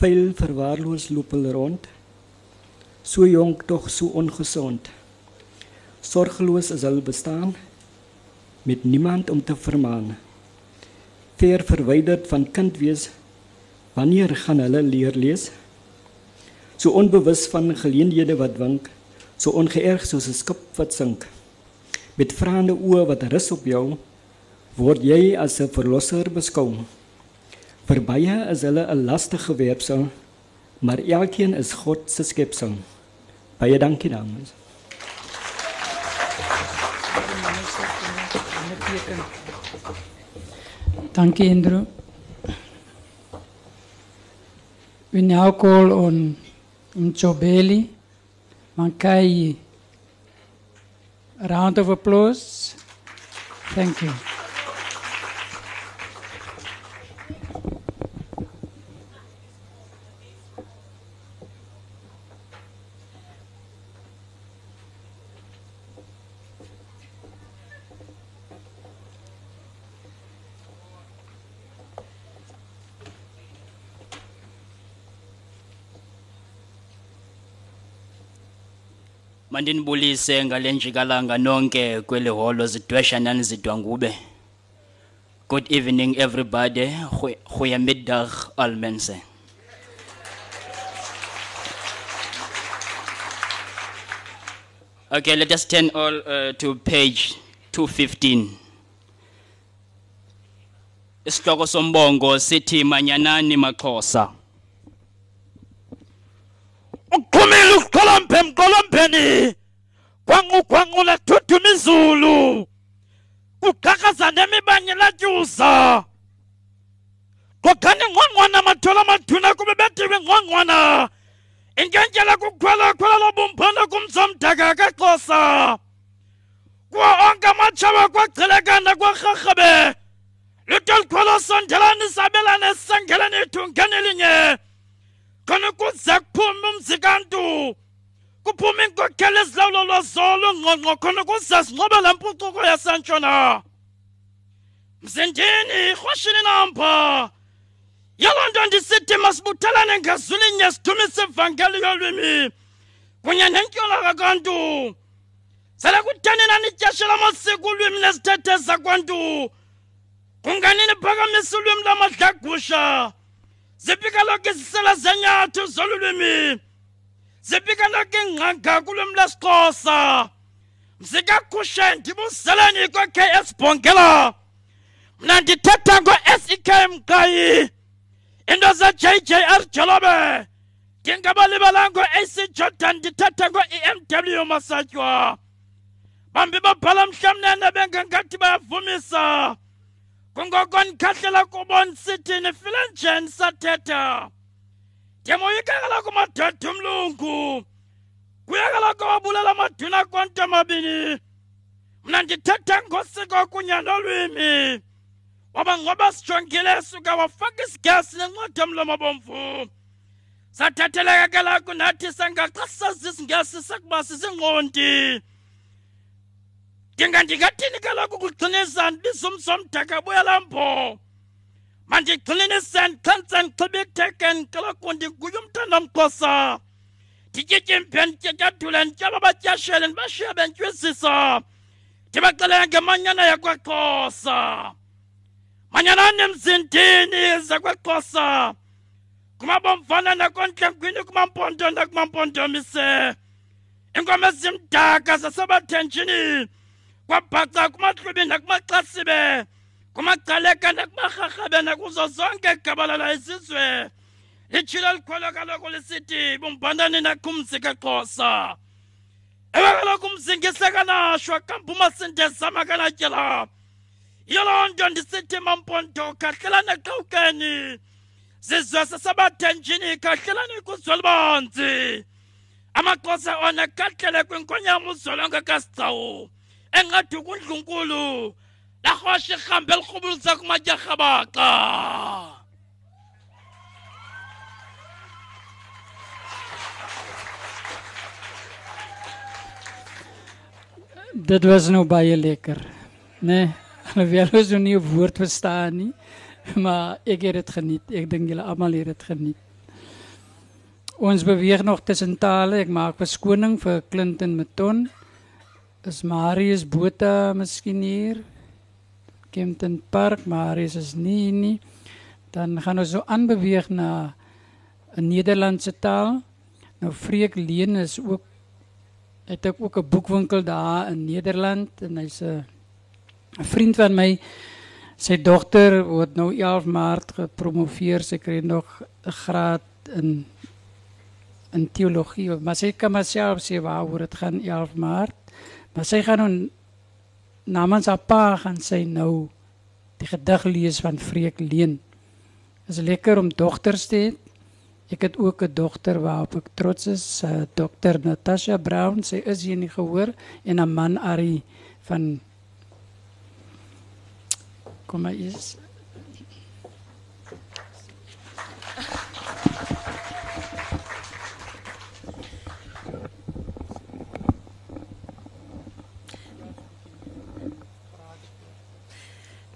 S17: Veel verwaarloos loop hulle rond. So jonk tog so ongesond. Sorgeloos is hulle bestaan met niemand om te vermaan. Ver verwyderd van kind wees. Wanneer gaan hulle leer lees? So onbewus van geleenthede wat wink so ongeërg soos 'n skip wat sink. Met vraende oë wat rus op jou, word jy as 'n verlosser beskou. Vir baie is hulle 'n lastige werpsel, maar elkeen is God se skepsel. Baie dankie dames.
S2: Dankie Andrew. We now call on Mchobeli. Mankai. Round of applause. Thank you.
S18: Mandinibulise nonke kweli holo zidwesha good evening everybody. Goeiemiddag al mense. Okay let us turn all uh, to page 215 isihloko sombongo sithi manyanani maxhosa
S19: uqhumile uqolombe emqolombeni kwanqugwanqula thuthuma izulu kuqhaqhaza nemibanye latyuza qokhani ngqongqwana matholo amathuna kube betiwe ngqongqwana. Inkentyela kukhwela khwela lobumphana kumzomdaka kaxhosa kuwo onke amatshaba kwagcilekana kwarharhabe. Luto likhwelo sondelani sabelane sisengeleni ithungeni elinye khona kuze kuphume umzikantu kuphume inkokheli ezilawulo lwazolo ngqongqo khona kuze sinqobe la mpucuko yasentshona. Mzindini rhoshini nampa. Yaloo nto ndisithi masibuthelane ngezulinye sithumise ivangeli yolwimi kunye nentyola kakantu sele kutheni nanityeshela amasiko ulwimi nezithethe zakwantu? Kungani phakamisa ulwimi lamadlagusha ziphi kaloku izisela zenyathu zolu lwimi ziphi kaloku ingqanga kulwimi lesixhosa mzikakhushe ndibuzeleni kwe-ks bhongela mna ndithetha ngo-sek mqayi. Into ze-jjr jolobe ndingabalibalanga ngo-ac jordan ndithetha ngo-emw masatywa bambi babhala mhlamnene bengengathi bayavumisa. kungoko nikhahlela kubona sithini file njani sathetha. Ndiyamoyikakala kumadoda umlungu kuyakala kwababulela amadwini akonto amabini mna ndithetha ngosiko kunye nolwimi. Waba ngoba sijongile suka wafaka isigesi nencwadi yomlomo bomvu. Sathatheleka ke lakunathi sangaxa sisazisingesi sekuba sizinqondi ndingandingathini kaloku kugxine isandi lisumso mdaka buyalambo mandigxineni isandi xa ndisandixhibe ekuthekeni kaloku ndiguye umntandamxhosa ndityityimphe ndityatyathule ndityaba abatyashele ndibashiya bentywesisa ndibaxelela ngemanyana yakwaxhosa. Manyanani emzindini zakwaxhosa. Kumabomvana nakontlemkwini kumampondo nakumampondomise iinkomo ezimdaka zasebathenjini. Kwabhaca kumahlwibi nakumaxasibe kumagcaleka nakumarharhabe nakuzo zonke gabalala izizwe. Litshilo likhwelo kaloku lisithi bumbhanani nakumzi kaxhosa. Ewe kaloku umzingise kanashwa kampuma sindezama kanatyela yiyo nto ndisithi mampondo khahlelane xawukeni zizwe sasebathenjini khahlelani kuzwelibanzi amaxhosa ona kahlele kwinkonyama uzolonke kasigcawu engathi kundlunkulu larhosha irhambe elirhubulisa kumatyarhabaxa
S2: Dit was nou baie lekker. Nee, alhoewel ons nou nie 'n woord verstaan nie, maar ek het dit geniet. Ek dink julle almal het dit geniet. Ons beweeg nog tussen tale. Ek maak verskoning vir Clinton Meton. Is Marius Botha miskien hier? Kempton Park, Marius is nie nie. Dan gaan ons so aanbeweeg na 'n Nederlandse taal. Nou Freek Leen is ook het ek ook 'n boekwinkel daar in Nederland en hy's 'n vriend van my. Sy dogter word nou 11 Maart gepromoveer. Sy kry nog 'n graad in in teologie, maar sy kan maar self sê waaroor dit gaan 11 Maart. Maar sy gaan nou namens haar pa gaan sy nou die gedig lees van Freek Leen. Is lekker om dogters te hê. Ek het ook 'n dogter waarop ek trots is, uh, Dr Natasha Brown. Sy is hier nie gehoor en 'n man Ari van Kom maar eens.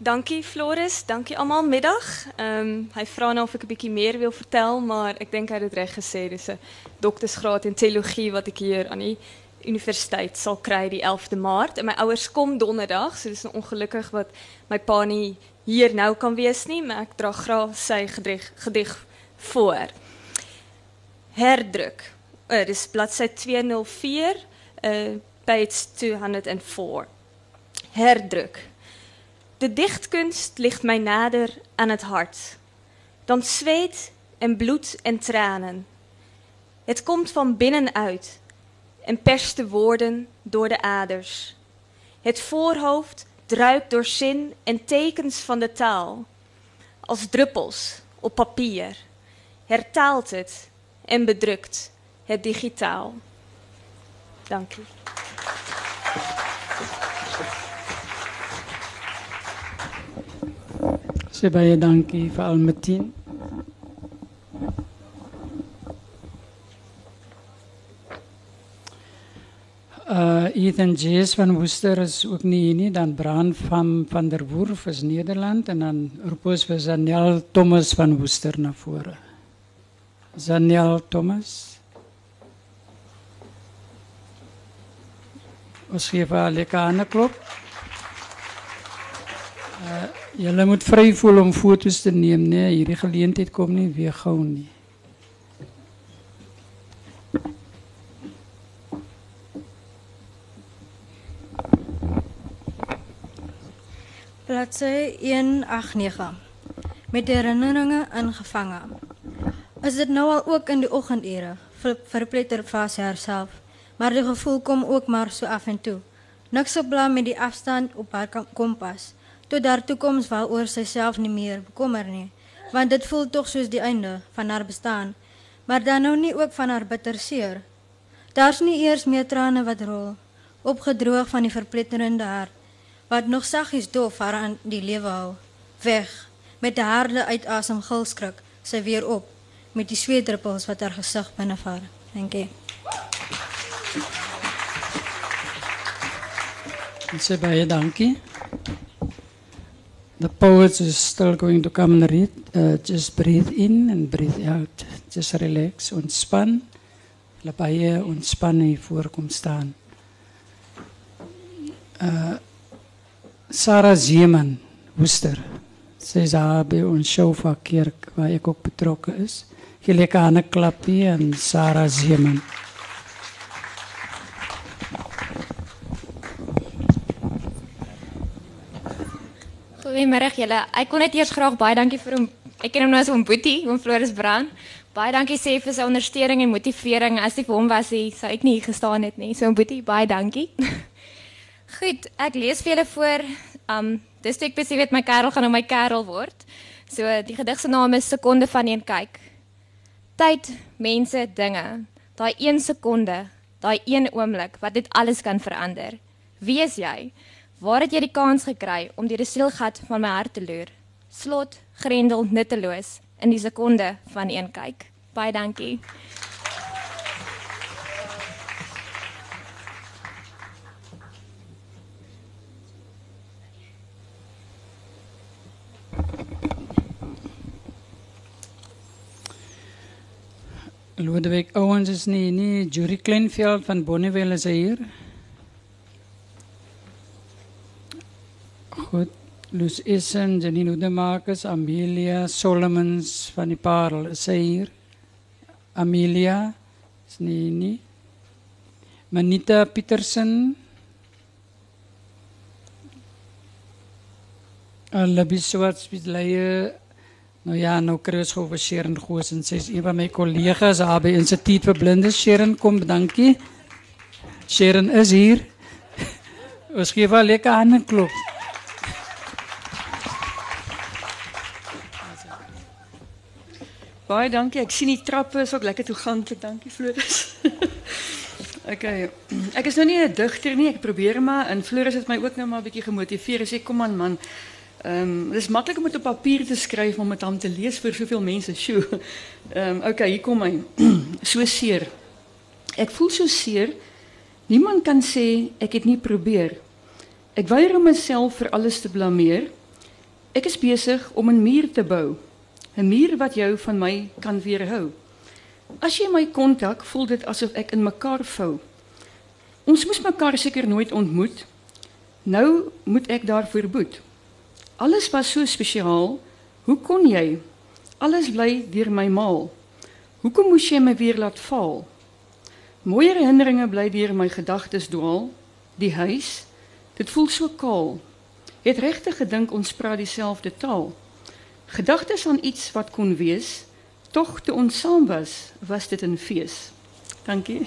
S20: Dankie Floris, dankie almal middag. Ehm um, hy vra nou of ek 'n bietjie meer wil vertel, maar ek dink hy het dit reg gesê. Dis 'n doktorsgraad in teologie wat ek hier aan die universiteit sal kry die 11de Maart. En my ouers kom donderdag, so dis nou ongelukkig wat my pa nie hier nou kan wees nie, maar ek dra graag sy gedig gedig voor. Herdruk. Uh, dis bladsy 204, uh page 204. Herdruk. De dichtkunst ligt mij nader aan het hart. Dan zweet en bloed en tranen. Het komt van binnenuit en perst de woorden door de aders. Het voorhoofd druipt door zin en tekens van de taal. Als druppels op papier hertaalt het en bedrukt het digitaal. Dank u.
S2: Sê baie dankie vir Almatin. Uh Ethan Jays van Woester is ook nie hier nie, dan Bran van van der Woerf is Nederland en dan roep ons vir Zanel Thomas van Woester na vore. Zanel Thomas. Gee vir haar lekker hande klop. Uh, julle moet vry voel om foto's te neem, nee, hierdie geleentheid kom nie weer gou nie.
S21: Bladsy 189 met herinneringe ingevange. Is dit nou al ook in die oggendure? Ver- Verpletter vas haarself, maar die gevoel kom ook maar so af en toe. Niks op met die afstand op haar kompas. Tot daar toekoms waaroor sy self nie meer bekommer nie, want dit voel tog soos die einde van haar bestaan. Maar dan nou nie ook van haar bitter seer. Daar's nie eers meer trane wat rol, opgedroog van die verpletterende hart wat nog saggies dof haar aan die lewe hou. Weg met 'n harde uitasem gilskrik, sy weer op met die sweetdruppels wat haar gesig binnevaar. Dankie.
S2: Ek sê baie dankie. The poets is still going to come and read. Uh, just breathe in and breathe out. Just relax, ontspan. Laat baie ontspan hier voorkom staan. Uh, Sarah Zeeman, Woester. Sy is daar by ons Shofa kerk waar ek ook betrokke is. Lekker aan 'n klapie aan Sarah Zeeman.
S22: Goeiemôre julle. Ek wil net eers graag baie dankie vir hom. Ek ken hom nou as hom Boetie, hom Floris Brand. Baie dankie sê vir sy ondersteuning en motivering. As dit vir hom was, hy sou ek nie hier gestaan het nie. So Boetie, baie dankie. Goed, ek lees vir julle voor. Um dis toe ek besef het my kerel gaan nou my kerel word. So die gedig se naam is Sekonde van een kyk. Tyd, mense, dinge. Daai 1 sekonde, daai 1 oomblik wat dit alles kan verander. Wie is jy? Waar het jy die kans gekry om die sielgat van my hart te loer? Slot, grendel, nutteloos in die sekonde van een kyk. Baie dankie.
S2: Lodewijk Owens is nie nie Jury Kleinveld van Bonneville is hier. Goed, Loes Essen, Janine Oudemaakers, Amelia Solomons van die Parel is sy hier. Amelia is nie nie. Manita Petersen. Libby Swarts met leie Nou ja, nou kry ons gou vir Sharon Goos en sy is een van my kollegas daar by Instituut vir Blindes. Sharon, kom, dankie. Sharon is hier. Ons gee haar lekker hande klop.
S23: Baie dankie. Ek sien die trappe is ook lekker toeganklik. Dankie Floris. okay. Ek is nou nie 'n digter nie. Ek probeer maar en Floris het my ook nou maar 'n bietjie gemotiveer. Hy sê kom aan man. Ehm is maklik om op papier te skryf om dit dan te lees vir soveel mense. Sjoe. Ehm um, okay, hier kom hy. so seer. Ek voel so seer. Niemand kan sê ek het nie probeer. Ek weier om myself vir alles te blameer. Ek is besig om 'n muur te bou. 'n Muur wat jou van my kan weerhou. As jy my kontak, voel dit asof ek in mekaar vou. Ons moes mekaar seker nooit ontmoet. Nou moet ek daarvoor boet. Alles was so spesiaal. Hoe kon jy? Alles bly deur my maal. Hoekom moes jy my weer laat val? Mooi herinneringe bly deur my gedagtes dwaal. Die huis, dit voel so kaal. Het regtig gedink ons praat dieselfde taal. Gedagtes aan iets wat kon wees, tog toe ons saam was, was dit 'n fees. Dankie.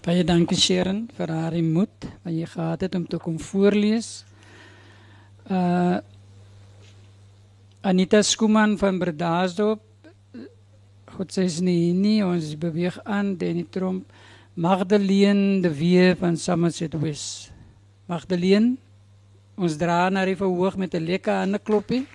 S2: Baie dankie Sharon vir haar moed wat jy gehad het om te kom voorlees. Uh Anita Skuman van Bredasdorp. God sê is nie nie ons beweeg aan Denny Tromp. Magdalene de Wee van Somerset West. Magdalene, ons dra na die verhoog met 'n lekker hande kloppie.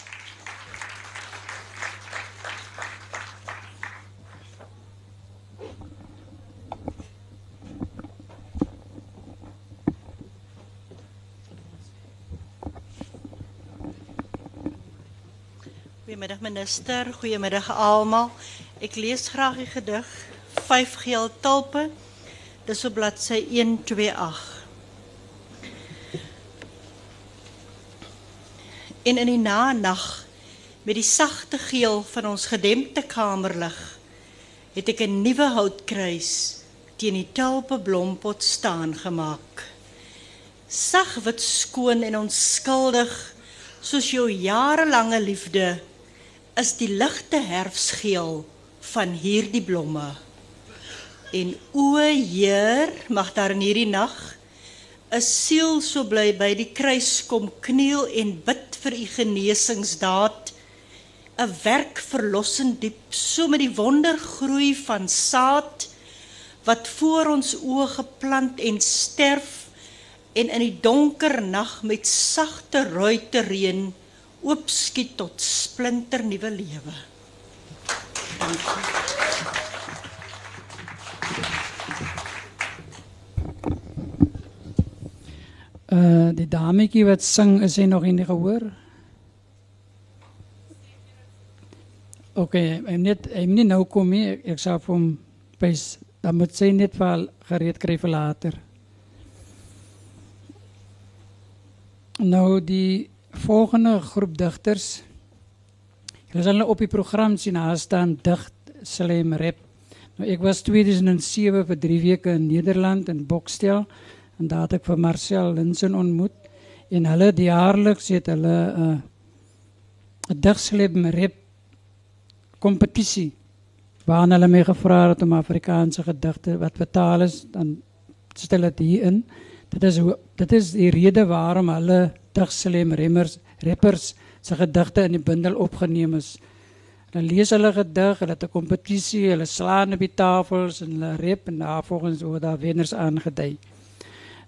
S12: Goedemiddag minister, goedemiddag allemaal. Ik lees graag een gedig
S24: vyf geel tulpe. Dis op bladsy 128. En in die nag met die sagte geel van ons gedempte kamerlig het ek 'n nuwe houtkruis teen die tulpe blompot staan gemaak. Sag wat skoon en onskuldig soos jou jarelange liefde is die ligte herfsgeel van hierdie blomme. En o Heer, mag daar in hierdie nag 'n siel so bly by die kruis kom kniel en bid vir u genesingsdaad 'n werk verlossend diep so met die wonder groei van saad wat voor ons oë geplant en sterf en in die donker nag met sagte ruite reën oopskiet tot splinter nuwe lewe. Dankie.
S2: Uh die wat sing, is hy nog nie gehoor? Oké, hy net nie nou kom nie. Ek, sal vir hom wys dan moet sy net wel gereed vir later. Nou die volgende groep. Hulle sal nou op die program sien daar staan dig slam rap. Nou ek was 2007 vir 3 weke in Nederland in Bokstel en daar het ek vir Marcel Linsen ontmoet en hulle die jaarliks het hulle 'n uh, 'n dig slam rap kompetisie waarin hulle my gevra het om Afrikaanse gedigte wat vertaal is dan stel dit hier in. Dit is dit is die rede waarom hulle digslem remmers rappers se gedigte in die bundel opgeneem is. Dan lees hulle gedig, hulle het 'n kompetisie, hulle slaan op die tafels en hulle rap en daar volgens word daar wenners aangedui.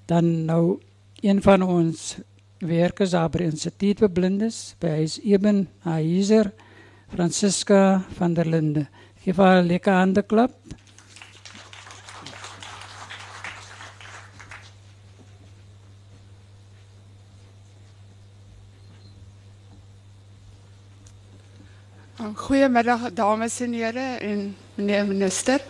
S2: Dan nou een van ons werkers daar by Instituut vir Blindes, by hy's Eben Haizer, Francisca van der Linde. Geef haar 'n lekker klap.
S25: Goedemiddag dames en heren en meneer minister.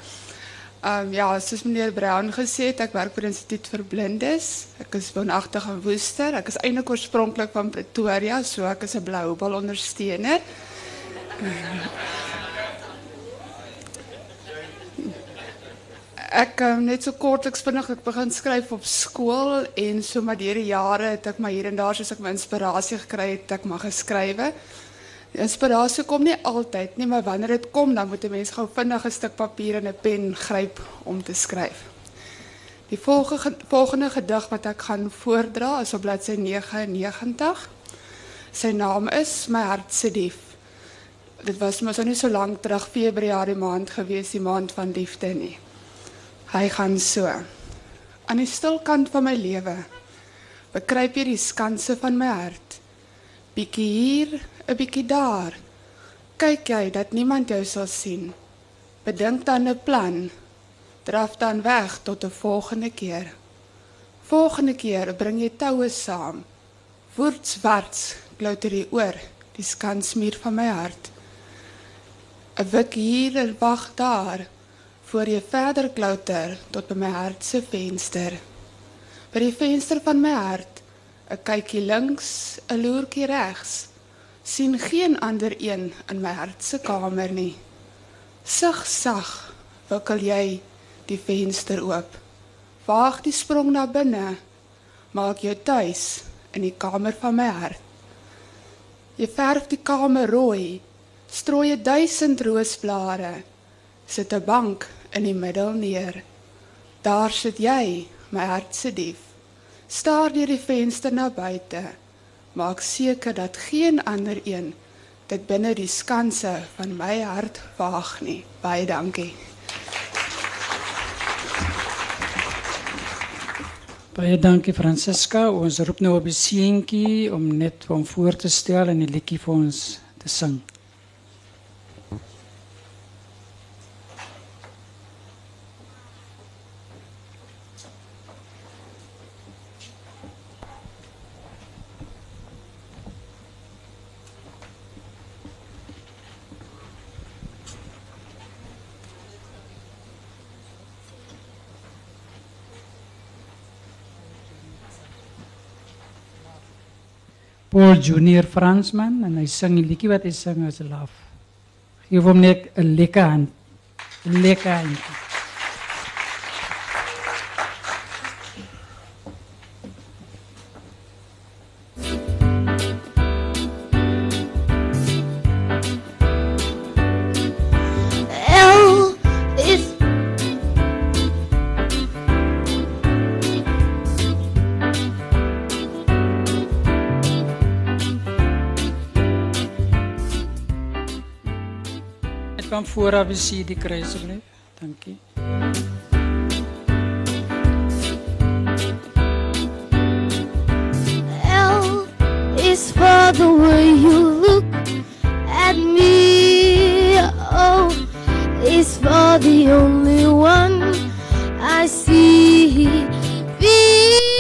S25: Um, ja, meneer Brown gezegd, ik werk voor het Instituut voor Blindes. Ik is woonachtig in Woester. Ik is eigenlijk oorspronkelijk van Pretoria, so ik is een blauwbal ondersteuner. Ek um, net so kortliks vinnig ek begin skryf op skool en so maar deur die jare het ek maar hier en daar soos ek my inspirasie gekry het, ek mag geskrywe. Inspirasie kom nie altyd nie, maar wanneer dit kom, dan moet 'n mens gou vinnig 'n stuk papier en 'n pen gryp om te skryf. Die volgende volgende gedig wat ek gaan voordra is op bladsy 99. Sy naam is My hart se dief. Dit was mos nie so lank terug Februarie maand gewees, die maand van liefde nie. Hy gaan so. Aan die stil kant van my lewe bekruip jy die skanse van my hart. Bietjie hier, 'n bietjie daar. Kyk jy dat niemand jou sal sien. Bedink dan 'n plan. Draf dan weg tot 'n volgende keer. Volgende keer bring jy toue saam. Woord swart klouter die oor, die skansmuur van my hart. 'n Wik hier en wag daar voor jy verder klouter tot by my hart se venster. By die venster van my hart, 'n kykie links, 'n loertjie regs sien geen ander een in my hart se kamer nie. Sug sag wikkel jy die venster oop. Waag die sprong na binne. Maak jou tuis in die kamer van my hart. Jy verf die kamer rooi. Strooi 1000 roosblare. Sit 'n bank in die middel neer. Daar sit jy, my hart se dief. Staar deur die venster na buite maak seker dat geen ander een dit binne die skanse van my hart waag nie. Baie dankie.
S2: Baie dankie Francisca. Ons roep nou op die seentjie om net hom voor te stel en 'n liedjie vir ons te sing. Paul Junior Fransman en hy sing die liedjie wat hy sing is Love. Geef hom net 'n lekker hand. 'n Lekker hand. Vooraf die.
S26: L is for the way you look at me. O is for the only one I see. V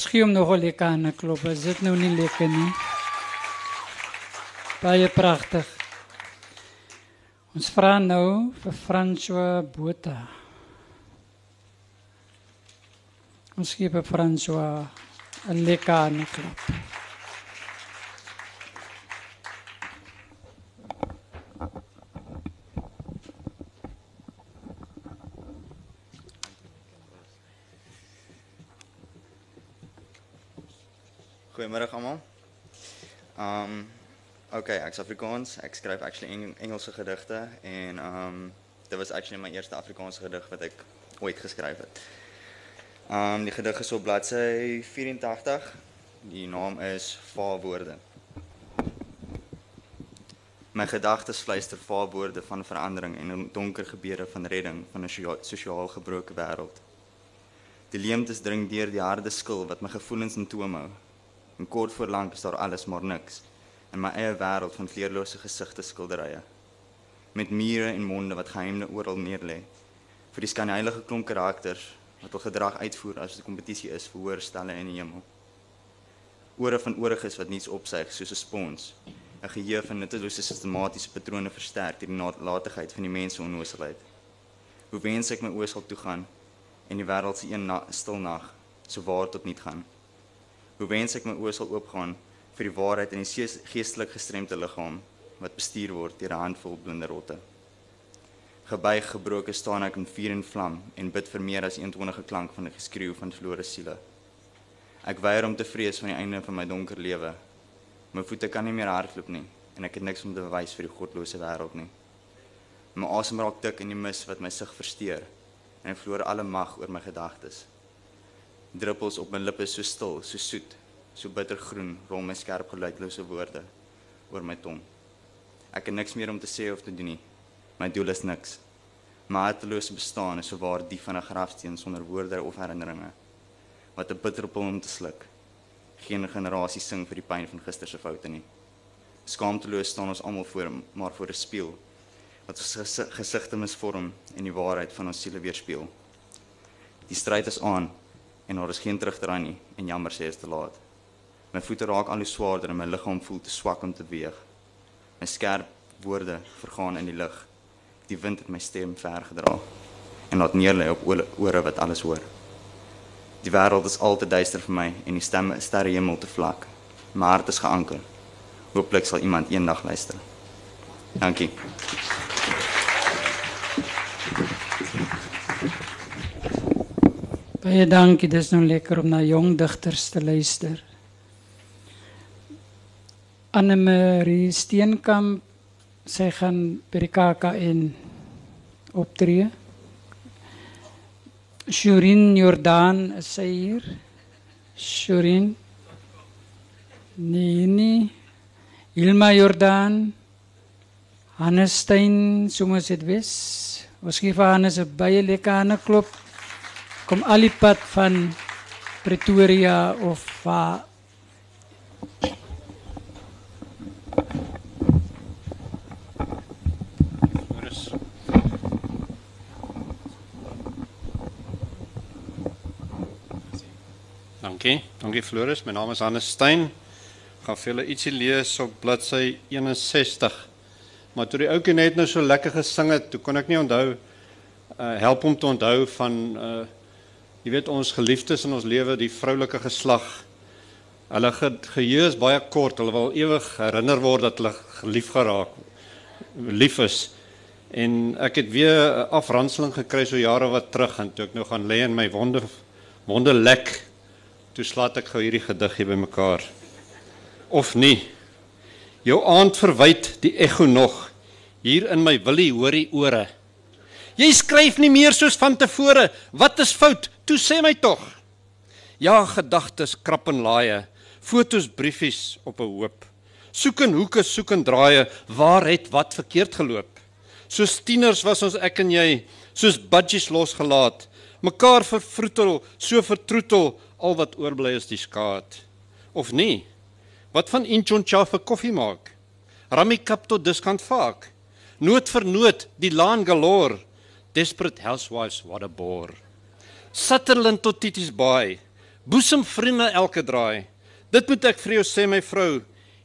S2: Gee hom nog lekker aan klop. Is dit nou nie lekker nie? Baie pragtig. Ons vra nou vir François Botha. Ons gee François 'n lekker aan.
S27: Goeiemôre almal. Um okay, ek's Afrikaans. Ek skryf actually Eng Engelse gedigte en um dit was actually my eerste Afrikaanse gedig wat ek ooit geskryf het. Um die gedig is op bladsy 84. Die naam is Vaarwoorde. My gedagtes fluister vaarwoorde van verandering en donker gebeure van redding van 'n sosiaal gebroke wêreld. Die leemtes dring deur die harde skil wat my gevoelens in toom hou. En kort voor lank is daar alles maar niks in my eie wêreld van kleurlose gesigte skilderye met mure en monde wat geheimde oral neerlê vir die skynheilige klomp karakters wat hul gedrag uitvoer as 'n kompetisie is vir hoër stelle in die hemel. Ore van ooriges wat niets opsuig soos 'n spons. 'n Geheue van nuttelose sistematiese patrone versterk die nalatigheid van die mens se onnoosheid. Hoe wens ek my oë sal toegaan en die wêreld se een na, stil nag so waar tot niet gaan. Hoe wens ek my oë sal oopgaan vir die waarheid in die gees- geestelik gestremde liggaam wat bestuur word deur 'n handvol blinde rotte. Gebuig gebroke staan ek in vuur en vlam en bid vir meer as 21 klank van 'n geskreeu van verlore siele. Ek weier om te vrees van die einde van my donker lewe. My voete kan nie meer hardloop nie en ek het niks om te bewys vir die godlose wêreld nie. My asem raak dik in die mis wat my sig versteur en ek verloor alle mag oor my gedagtes. Druppels op my lippe so stil, so soet, so bittergroen rol my skerp geluidlose woorde oor my tong. Ek het niks meer om te sê of te doen nie. My doel is niks. My hartelose bestaan is sowaar die van 'n grafsteen sonder woorde of herinneringe. Wat 'n bitterpil om te sluk. Geen generasie sing vir die pyn van gister se foute nie. Skaamteloos staan ons almal voor maar voor 'n spieël wat ons gesi gesigte misvorm en die waarheid van ons siele weerspieël. Die stryd is aan en daar is geen terugdraai nie en jammer sê is te laat. My voete raak al hoe swaarder en my liggaam voel te swak om te beweeg. My skerp woorde vergaan in die lug. Die wind het my stem vergedra en laat neerlê op ore, wat alles hoor. Die wêreld is al te duister vir my en die stemme is sterre hemel te vlak. My hart is geanker. Hooplik sal iemand eendag luister. Dankie.
S2: Baie dankie, dis nou lekker om na jong digters te luister. Annemarie Steenkamp sy gaan by die KKN optree. Shurin Jordan is hier. Shurin Nini Ilma Jordan Hannes Stein, soms dit wes. Ons gee vir Hannes 'n baie lekker klop. Kom al die pad van Pretoria of waar
S10: Dankie. Dankie Floris. My naam is Hannes Stein. Gaan vir julle ietsie lees op bladsy 61. Maar toe die ouetjie net nou so lekker gesing het, toe kon ek nie onthou uh help hom te onthou van uh jy weet ons geliefdes in ons lewe, die vroulike geslag. Hulle ge geheue is baie kort. Hulle wil ewig herinner word dat hulle gelief geraak lief is. En ek het weer afranseling gekry so jare wat terug en toe ek nou gaan lê in my wonde wonde lek toe slaat ek gou hierdie gedig hier bymekaar. Of nie. Jou aand verwyd die ekko nog hier in my willie hoorie ore. Jy skryf nie meer soos van tevore. Wat is fout? Toe sê my tog. Ja, gedagtes krap en laaie, fotos briefies op 'n hoop. Soek in hoeke, soek en draaie, waar het wat verkeerd geloop? Soos tieners was ons ek en jy, soos budgies losgelaat, mekaar vervroetel, so vertroetel, al wat oorbly is die skaat. Of nie? Wat van Inchoncha vir koffie maak? Rammy kap tot diskant vaak. Noot vir noot, die laan galore. Desperate housewives what a bore. Sutherland tot Tities Bay. Boesem vriende elke draai. Dit moet ek vir jou sê my vrou.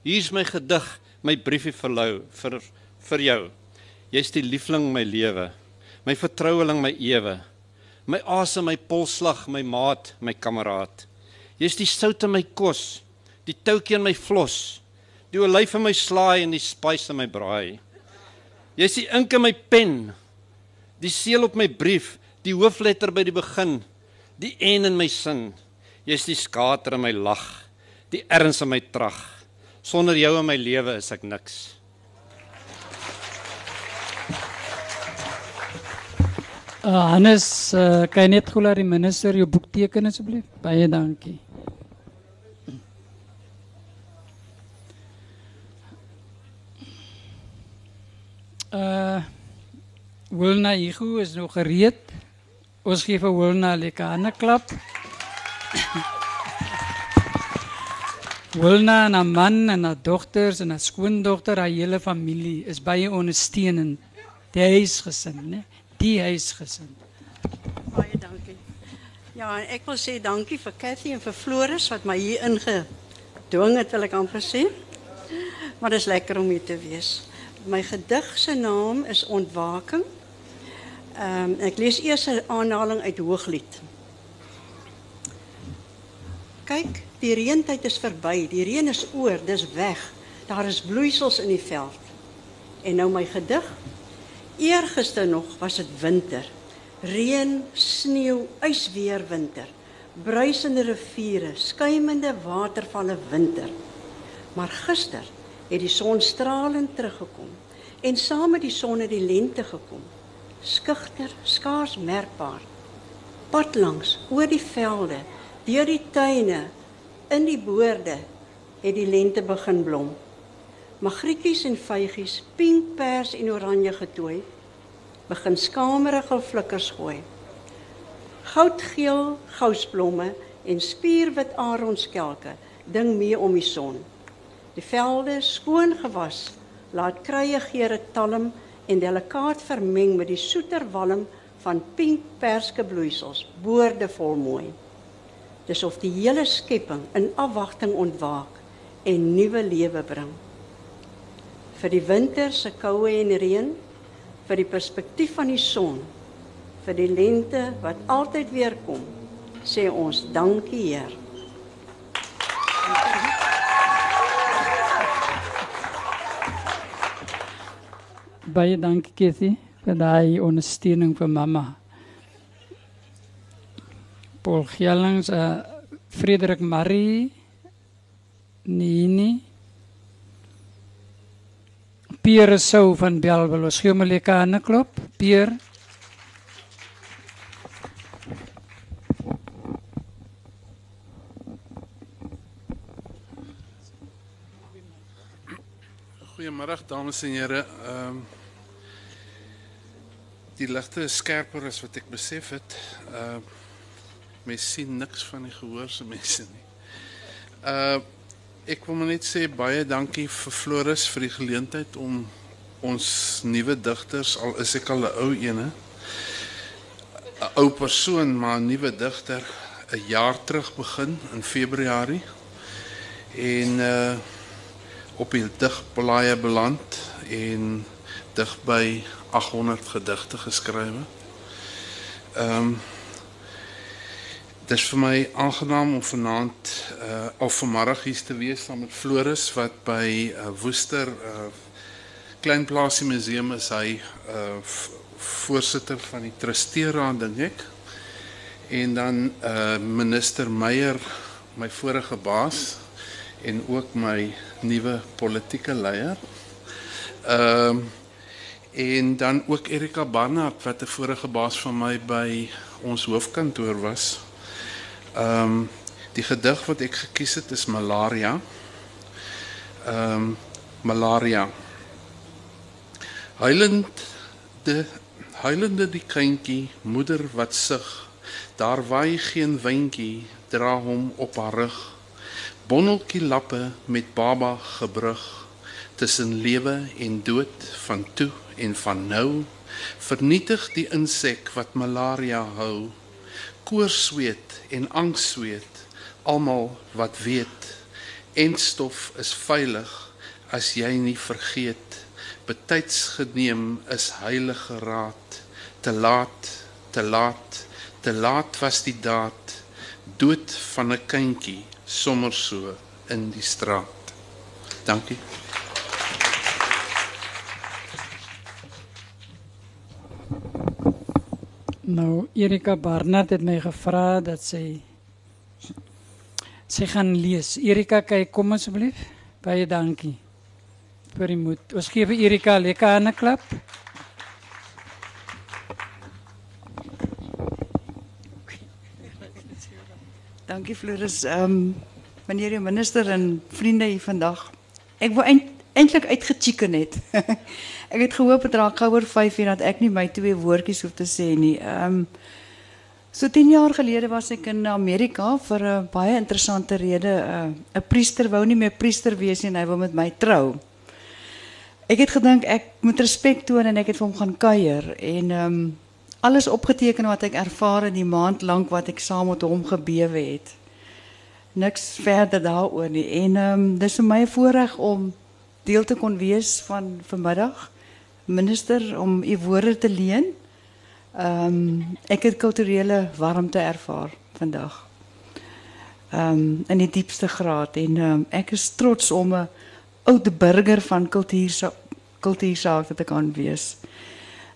S10: Hier's my gedig, my briefie vir lou vir vir jou. Jy's die liefling my lewe. My vertroueling my ewe my asem, my polsslag, my maat, my kameraad. Jy's die sout in my kos, die toutjie in my vlos, die olyf in my slaai en die spice in my braai. Jy's die ink in my pen, die seël op my brief, die hoofletter by die begin, die en in my sin. Jy's die skater in my lag, die erns in my trag. Sonder jou in my lewe is ek niks.
S2: Uh, Hannes, uh, kan je net goed laten minister je boek tekenen alsjeblieft? Baie dankie. Uh, Wilna Igu is nog gereed. 'n lekker hande klap. Wilna en haar man en haar dogters en haar skoondogter, haar hele familie is baie ondersteunend. Die huisgesin, né? Die huisgesin.
S28: Baie dankie. Ja, en ek wil sê dankie vir Cathy en vir Floris wat my hier ingedwing het, wil ek amper sê. Maar dit is lekker om hier te wees. My gedig naam is Ontwaking. Ehm um, ek lees eers 'n aanhaling uit Hooglied. Kyk, die reentyd is verby. Die reën is oor, dis weg. Daar is bloeisels in die veld. En nou my gedig. Eergister nog was dit winter. Reën, sneeu, ysweer winter. Bruisende riviere, skuimende watervalle winter. Maar gister het die son stralend teruggekom en saam met die son het die lente gekom. Skugter, skaars merkbaar. Pad langs oor die velde, deur die tuine, in die boorde het die lente begin blom. Magrietjies en vygies, pink, pers en oranje getooi, begin skamerige flikkers gooi. Goudgeel gousblomme en spierwit aronskelke ding mee om die son. Die velde skoon gewas, laat krye geure talm en delikaat vermeng met die soeter walm van pink perske bloeisels, boordevol mooi. Dis of die hele skepping in afwagting ontwaak en nuwe lewe bring. Vir die winter se koue en reën, vir die perspektief van die son, vir die lente wat altyd weer kom, sê ons dankie Heer.
S2: Baie dankie Kathy vir daai ondersteuning vir mamma. Paul Gjellings, uh, Frederik Marie, Nini, Pierre Sou van Belwel, ons gee hom 'n lekker hande klop. Pierre.
S29: Goeiemôre dames en here. Ehm um, die ligte is skerper as wat ek besef het. Ehm uh, mens sien niks van die gehoor se mense nie. Uh ek wil maar net sê baie dankie vir Floris vir die geleentheid om ons nuwe digters al is ek al 'n ou ene 'n ou persoon maar 'n nuwe digter 'n jaar terug begin in Februarie en uh op die digblaaie beland en dig by 800 gedigte geskrywe. Ehm um, Dit is vir my aangenaam om vanaand uh of vanmiddag hier te wees saam met Floris wat by uh, Woester uh Klein Plaasie Museum is hy uh voorsitter van die trusteeraad dink ek. En dan uh minister Meyer, my vorige baas en ook my nuwe politieke leier. Ehm uh, en dan ook Erika Barnard wat 'n vorige baas van my by ons hoofkantoor was. Ehm um, die gedig wat ek gekies het is malaria. Ehm um, malaria. Huilend de huilende die kindjie, moeder wat sug. Daar waai geen windjie, dra hom op haar rug. Bonneltjie lappe met baba gebrug tussen lewe en dood van toe en van nou vernietig die insek wat malaria hou koorsweet en angssweet almal wat weet enstof is veilig as jy nie vergeet betyds geneem is heilige raad te laat te laat te laat was die daad dood van 'n kindjie sommer so in die straat. Dankie
S2: Nou, Erika Barnard het my gevra dat sy sy gaan lees. Erika, kyk kom asseblief. Baie dankie vir die moed. Ons gee vir Erika 'n lekker hande klap.
S30: Dankie Floris. Ehm um, meneer die minister en vriende hier vandag. Ek wou eind, eintlik uitgechicken het. ek het gehoop dit raak gou oor 5 uur dat ek nie my twee woordjies hoef te sê nie. Ehm so 10 jaar gelede was ek in Amerika vir 'n baie interessante rede. uh, 'n priester wou nie meer priester wees nie en hy wou met my trou. Ek het gedink ek moet respek toon en ek het vir hom gaan kuier en ehm alles opgeteken wat ek ervaar in die maand lank wat ek saam met hom gebewe het. Niks verder daaroor nie. En ehm um, dis vir my voorreg om deel te kon wees van vanmiddag minister om u woorde te leen. Ehm um, ek het kulturele warmte ervaar vandag. Ehm um, in die diepste graad en ehm um, ek is trots om 'n oude burger van kultuur kultuursake te kan wees.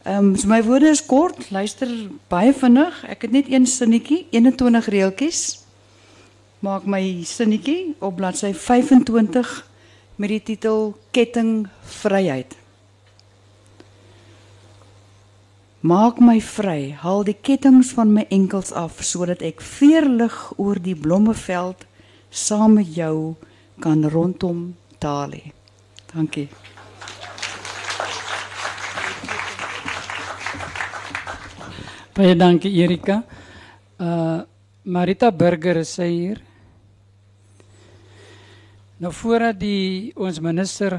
S30: Ehm um, so my woorde is kort, luister baie vinnig. Ek het net een sinnetjie, 21 reeltjies. Maak my sinnetjie op bladsy 25 met die titel Ketting Vryheid. Maak my vry, haal die kettinge van my enkels af sodat ek veerlig oor die blommeveld saam met jou kan rondom dalie. Dankie.
S2: Baie dankie Erika. Uh Marita Burger is sy hier. Nou voordat die ons minister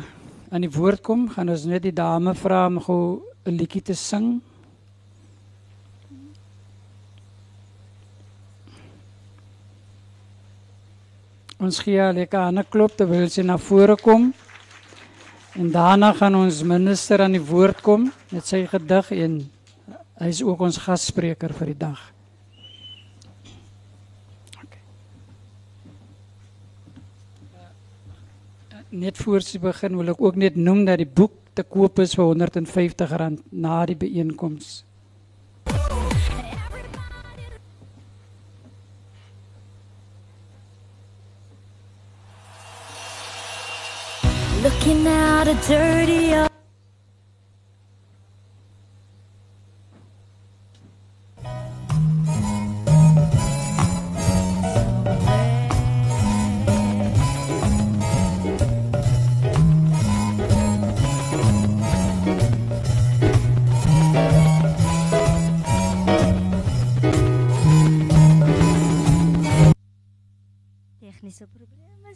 S2: aan die woord kom, gaan ons net die dame vra om gou 'n liedjie te sing. Ons gee haar lekker 'n klop terwyl sy na vore kom. En daarna gaan ons minister aan die woord kom met sy gedig en hy is ook ons gasspreker vir die dag. Net voor sy begin wil ek ook net noem dat die boek te koop is vir R150 na die byeenkoms.
S26: Looking out a dirty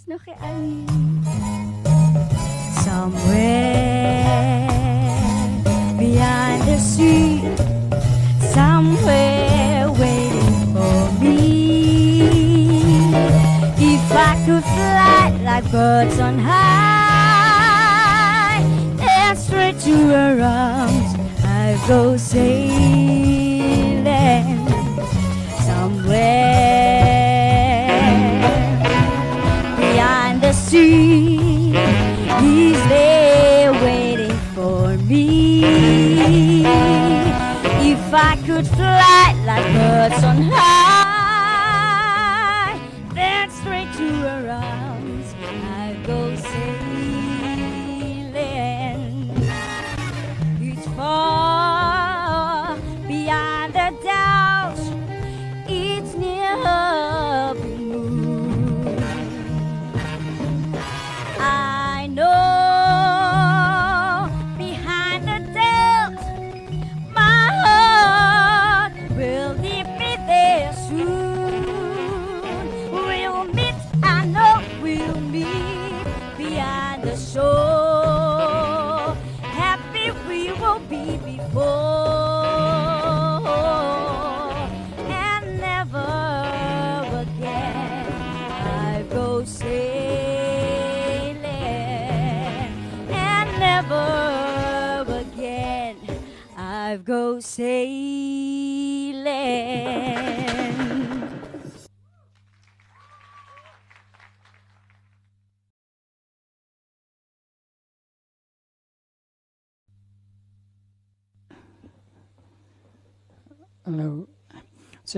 S3: nog. Somewhere behind the sea, somewhere waiting for me. If I could fly like birds on high, and straight to her arms, I'd go sailing somewhere sea. He's there waiting for me. If I could fly like birds on high,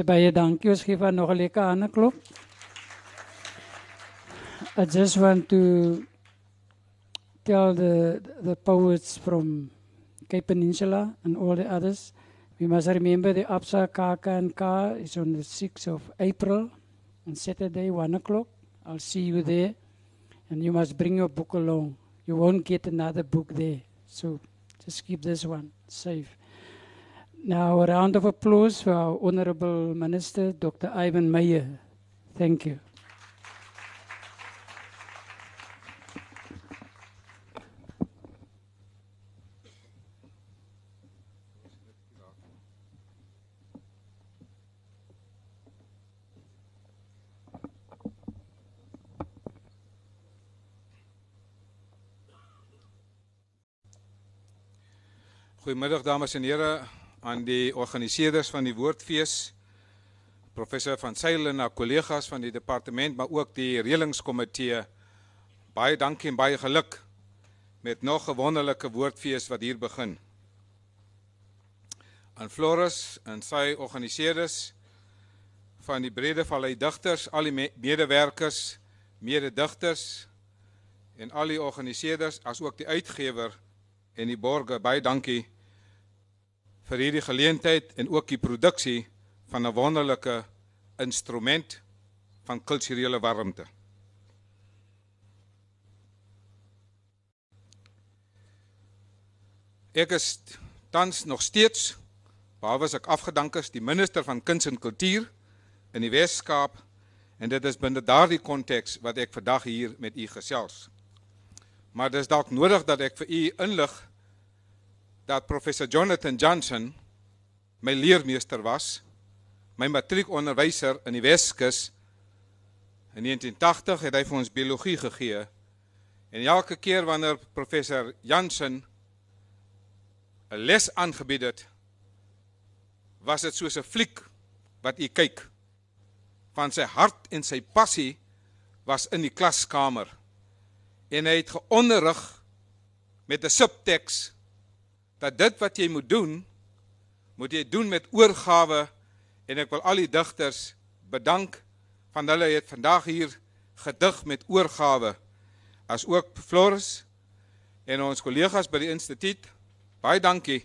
S2: Dankie. Ons gee van nog 'n lekker hande klop. I just want to tell the the poets from Cape Peninsula and all the others. We must remember the and Ka is on the 6th of April on Saturday, 1 o'clock. I'll see you there. And you must bring your book along. You won't get another book there. So just keep this one safe. Now, a round of applause for our Honorable Minister, Dr. Ivan Meyer. Thank you.
S31: Goedemiddag dames en here aan die organiseerders van die Woordfees. Professor van Sail en haar kollegas van die departement, maar ook die reëlingskomitee. Baie dankie en baie geluk met nog 'n wonderlike Woordfees wat hier begin. Aan Floris en sy organiseerders van die Brede Vallei Digters, al die me- medewerkers, mededigters en al die organiseerders as ook die uitgewer en die borgers baie dankie vir hierdie geleentheid en ook die produksie van 'n wonderlike instrument van kulturele warmte. Ek is tans nog steeds behalwe as ek afgedank is die minister van kuns en kultuur in die Wes-Kaap en dit is binne daardie konteks wat ek vandag hier met u gesels. Maar dis dalk nodig dat ek vir u inlig dat professor Jonathan Johnson my leermeester was, my matriekonderwyser in die Weskus. In 1980 het hy vir ons biologie gegee. En elke keer wanneer professor Johnson 'n les aangebied het, was dit soos 'n fliek wat u kyk. Van sy hart en sy passie was in die klaskamer. En hy het geonderrig met 'n subteks dat dit wat jy moet doen, moet jy doen met oorgawe en ek wil al die digters bedank van hulle het vandag hier gedig met oorgawe as ook Floris en ons kollegas by die instituut baie dankie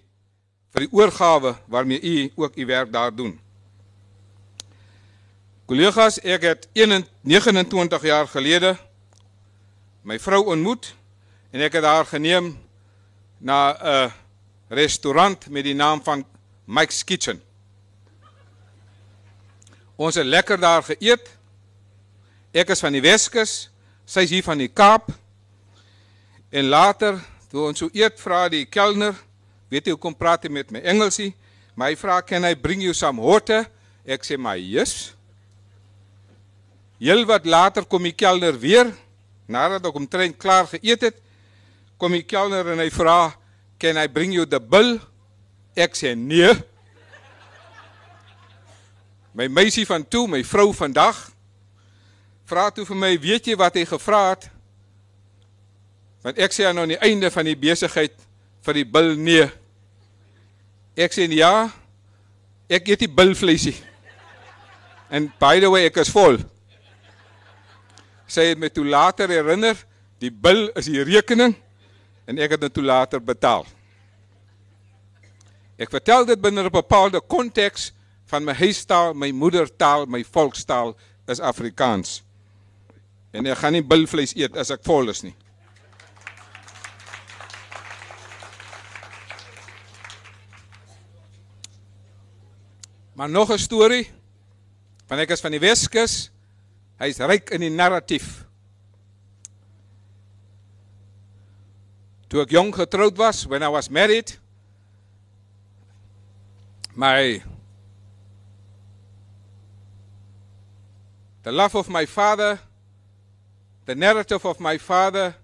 S31: vir die oorgawe waarmee u ook u werk daar doen. Kollegas, ek het 29 jaar gelede my vrou ontmoet en ek het haar geneem na 'n restaurant met die naam van Mike's Kitchen. Ons het lekker daar geëet. Ek is van die Weskus, sy is hier van die Kaap. En later, toe ons so eet, vra die kelner, weet jy hoe kom praat hy met my Engelsie? Maar hy vra, "Can I bring you some water?" Ek sê, "My yes." Heel wat later kom die kelner weer, nadat ek omtrent klaar geëet het, kom die kelner en hy vra, "Can I bring you the bill?" Ek sê, "Nee." My meisie van toe, my vrou vandag, vra toe vir my, "Weet jy wat hy gevra het?" Want ek sê nou aan die einde van die besigheid vir die bil nee. Ek sê ja. Ek eet die bilvleisie. En by the way, ek is vol. Sy het my toe later herinner, die bil is die rekening en ek het dit toe later betaal. Ek vertel dit binne 'n bepaalde konteks van my huistaal, my moedertaal, my volkstaal is Afrikaans. En ek gaan nie bilvleis eet as ek vol is nie. Maar nog 'n storie. Van ek is van die Weskus. Hy's ryk in die narratief. Toe ek jong getroud was, when I was married, my the love of my father, the narrative of my father,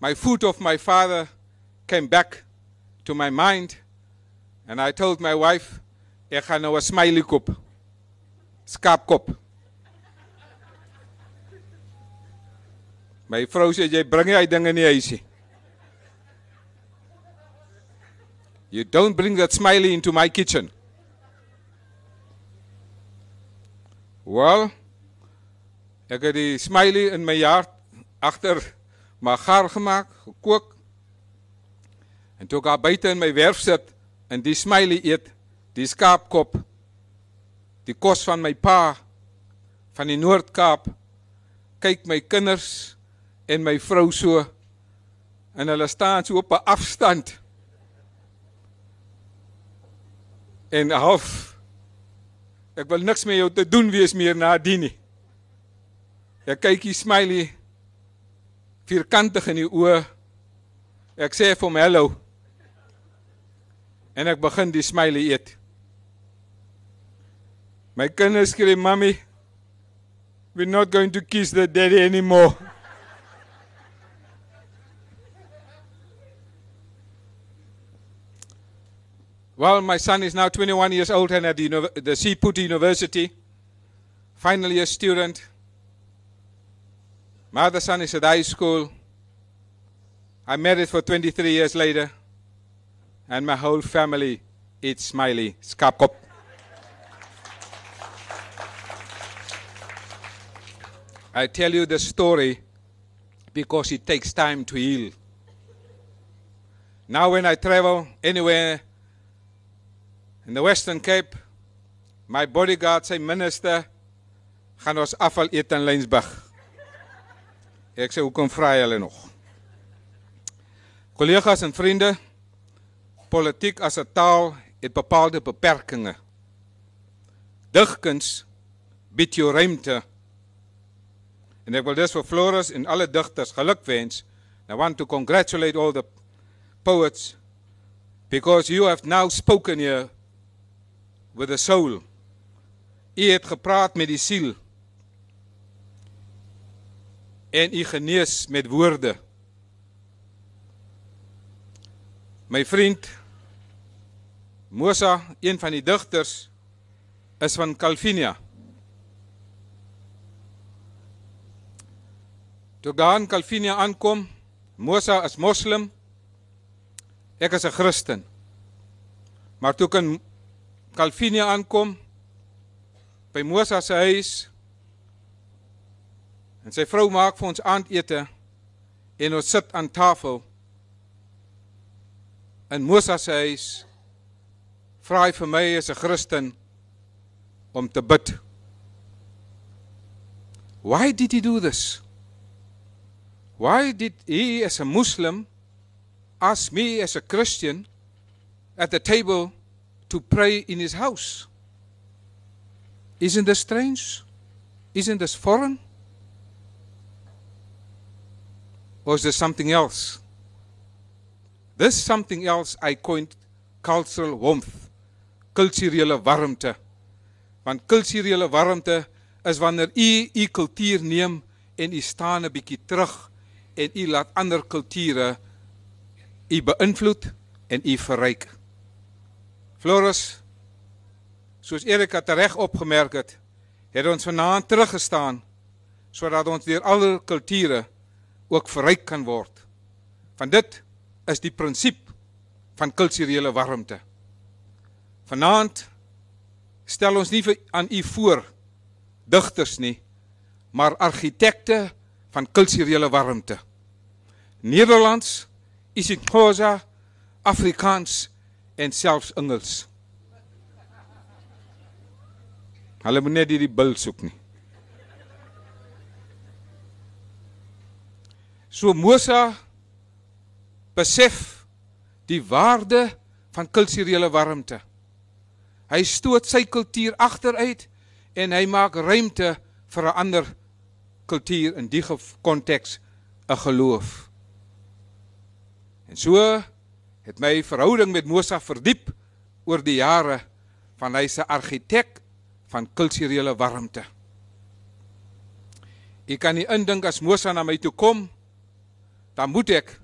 S31: my food of my father came back to my mind and I told my wife ek gaan nou 'n smiley koop. Skaapkop. My vrou sê bring hy dinge. You don't bring that smiley into my kitchen. Well, ek het die smiley in my jaar agter my gaar gemaak, gekook. En toe ek daar buite in my werf sit en die smiley eet, die skaapkop, die kos van my pa van die Noord-Kaap, kyk my kinders en my vrou so en hulle staan so op 'n afstand. En half ek wil niks met jou te doen wees meer na die nie. Ek kyk hier smiley vierkantig in die oë. Ek sê vir hom hallo. En ek begin die smiley eet. My kinders skree mommy we're not going to kiss the daddy anymore. Well, my son is now 21 years old and at the, the University, final year student. My other son is at high school. I married for 23 years later, and my whole family eats smiley skapkop. I tell you the story because it takes time to heal. Now, when I travel anywhere in the Western Cape, my bodyguard, sy minister, gaan ons afval eet in Lensburg. Ek sê hoekom vra jy hulle nog? Kollegas en vriende, politiek as 'n taal het bepaalde beperkings. Digkuns bied jou ruimte. En ek wil dus vir Floris en alle digters gelukwens. I want to congratulate all the poets because you have now spoken here with the soul. U het gepraat met die siel. En u genees met woorde. My vriend Mosa, een van die digters is van Calvinia. Toe gaan Calvinia aankom, Mosa is moslim. Ek is 'n Christen. Maar toe kan Calvinia aankom by Mosa se huis en sy vrou maak vir ons aandete en ons sit aan tafel in Mosa se huis vra hy vir my as 'n Christen om te bid. Why did he do this? Why did he as a Muslim ask me as a Christian at the table to pray in his house? Isn't this strange? Isn't this foreign? Or is there something else? This something else I coined cultural warmth, kulturele warmte. Want kulturele warmte is wanneer u u kultuur neem en u staan 'n bietjie terug en u laat ander kulture u beïnvloed en u verryk. Floris soos Erika reg opgemerk het, het ons vanaand teruggestaan sodat ons deur alle kulture ook verryk kan word. Van dit is die prinsip van kulturele warmte. Vanaand stel ons nie vir aan u voor digters nie, maar argitekte van kulturele warmte. Nederlands, isiXhosa, Afrikaans en selfs Engels. Hulle moet net hierdie bil soek nie. So Mosa besef die waarde van kulturele warmte. Hy stoot sy kultuur agteruit en hy maak ruimte vir 'n ander kultuur in die konteks 'n geloof. En so het my verhouding met Mosa verdiep oor die jare van hy se argitek van kulturele warmte. Ek kan nie indink as Mosa na my toe kom, dan moet ek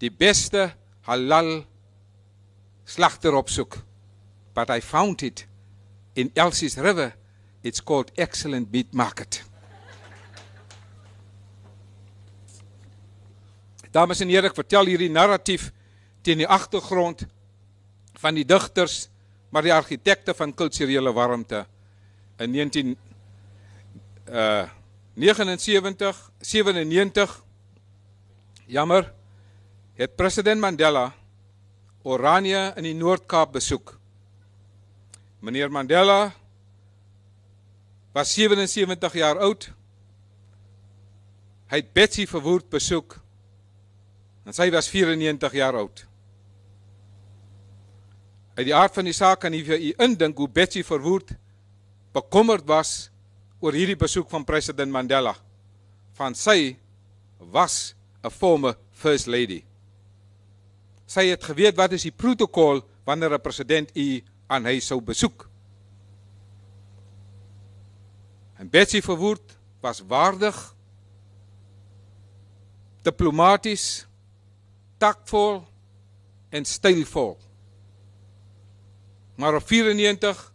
S31: die beste halal slagter opsoek. But I found it in Elsie's River. It's called Excellent Meat Market. Dames en here, ek vertel hierdie narratief teen die agtergrond van die digters, maar die argitekte van kulturele warmte in 19 uh 79 97 jammer het president Mandela Oranje in die Noord-Kaap besoek. Meneer Mandela was 77 jaar oud. Hy het Betsy Verwoerd besoek. En sy was 94 jaar oud. Uit die aard van die saak kan jy vir u indink hoe Betsy Verwoerd bekommerd was oor hierdie besoek van president Mandela. Van sy was 'n former first lady. Sy het geweet wat is die protokol wanneer 'n president u aan hy sou besoek. En Betsy Verwoerd was waardig, diplomaties, taktvol en stylvol. Maar op 94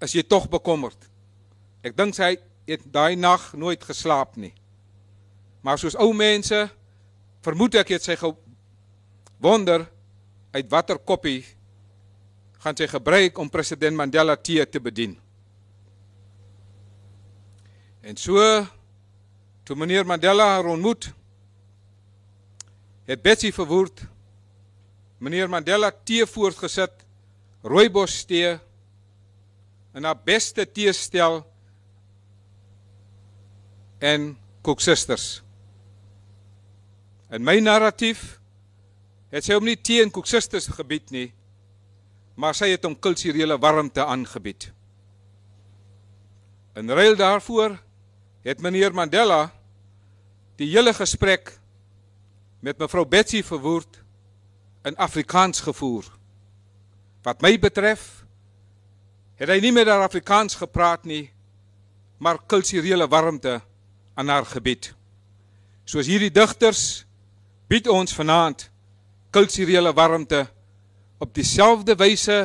S31: is jy tog bekommerd. Ek dink sy het daai nag nooit geslaap nie. Maar soos ou mense vermoed ek het sy gewonder uit watter koppie gaan sy gebruik om president Mandela tee te bedien. En so toe meneer Mandela haar ontmoet het Betsy Verwoerd meneer Mandela tee voortgesit, rooibos tee in haar beste teestel en koeksusters. In my narratief het sy hom nie tee en koeksusters gebied nie, maar sy het hom kulturele warmte aangebied. In ruil daarvoor het meneer Mandela die hele gesprek met mevrou Betsy Verwoerd in Afrikaans gevoer. Wat my betref, het hy nie met haar Afrikaans gepraat nie, maar kulturele warmte aan haar gebied. Soos hierdie digters bied ons vanaand kulturele warmte op dieselfde wyse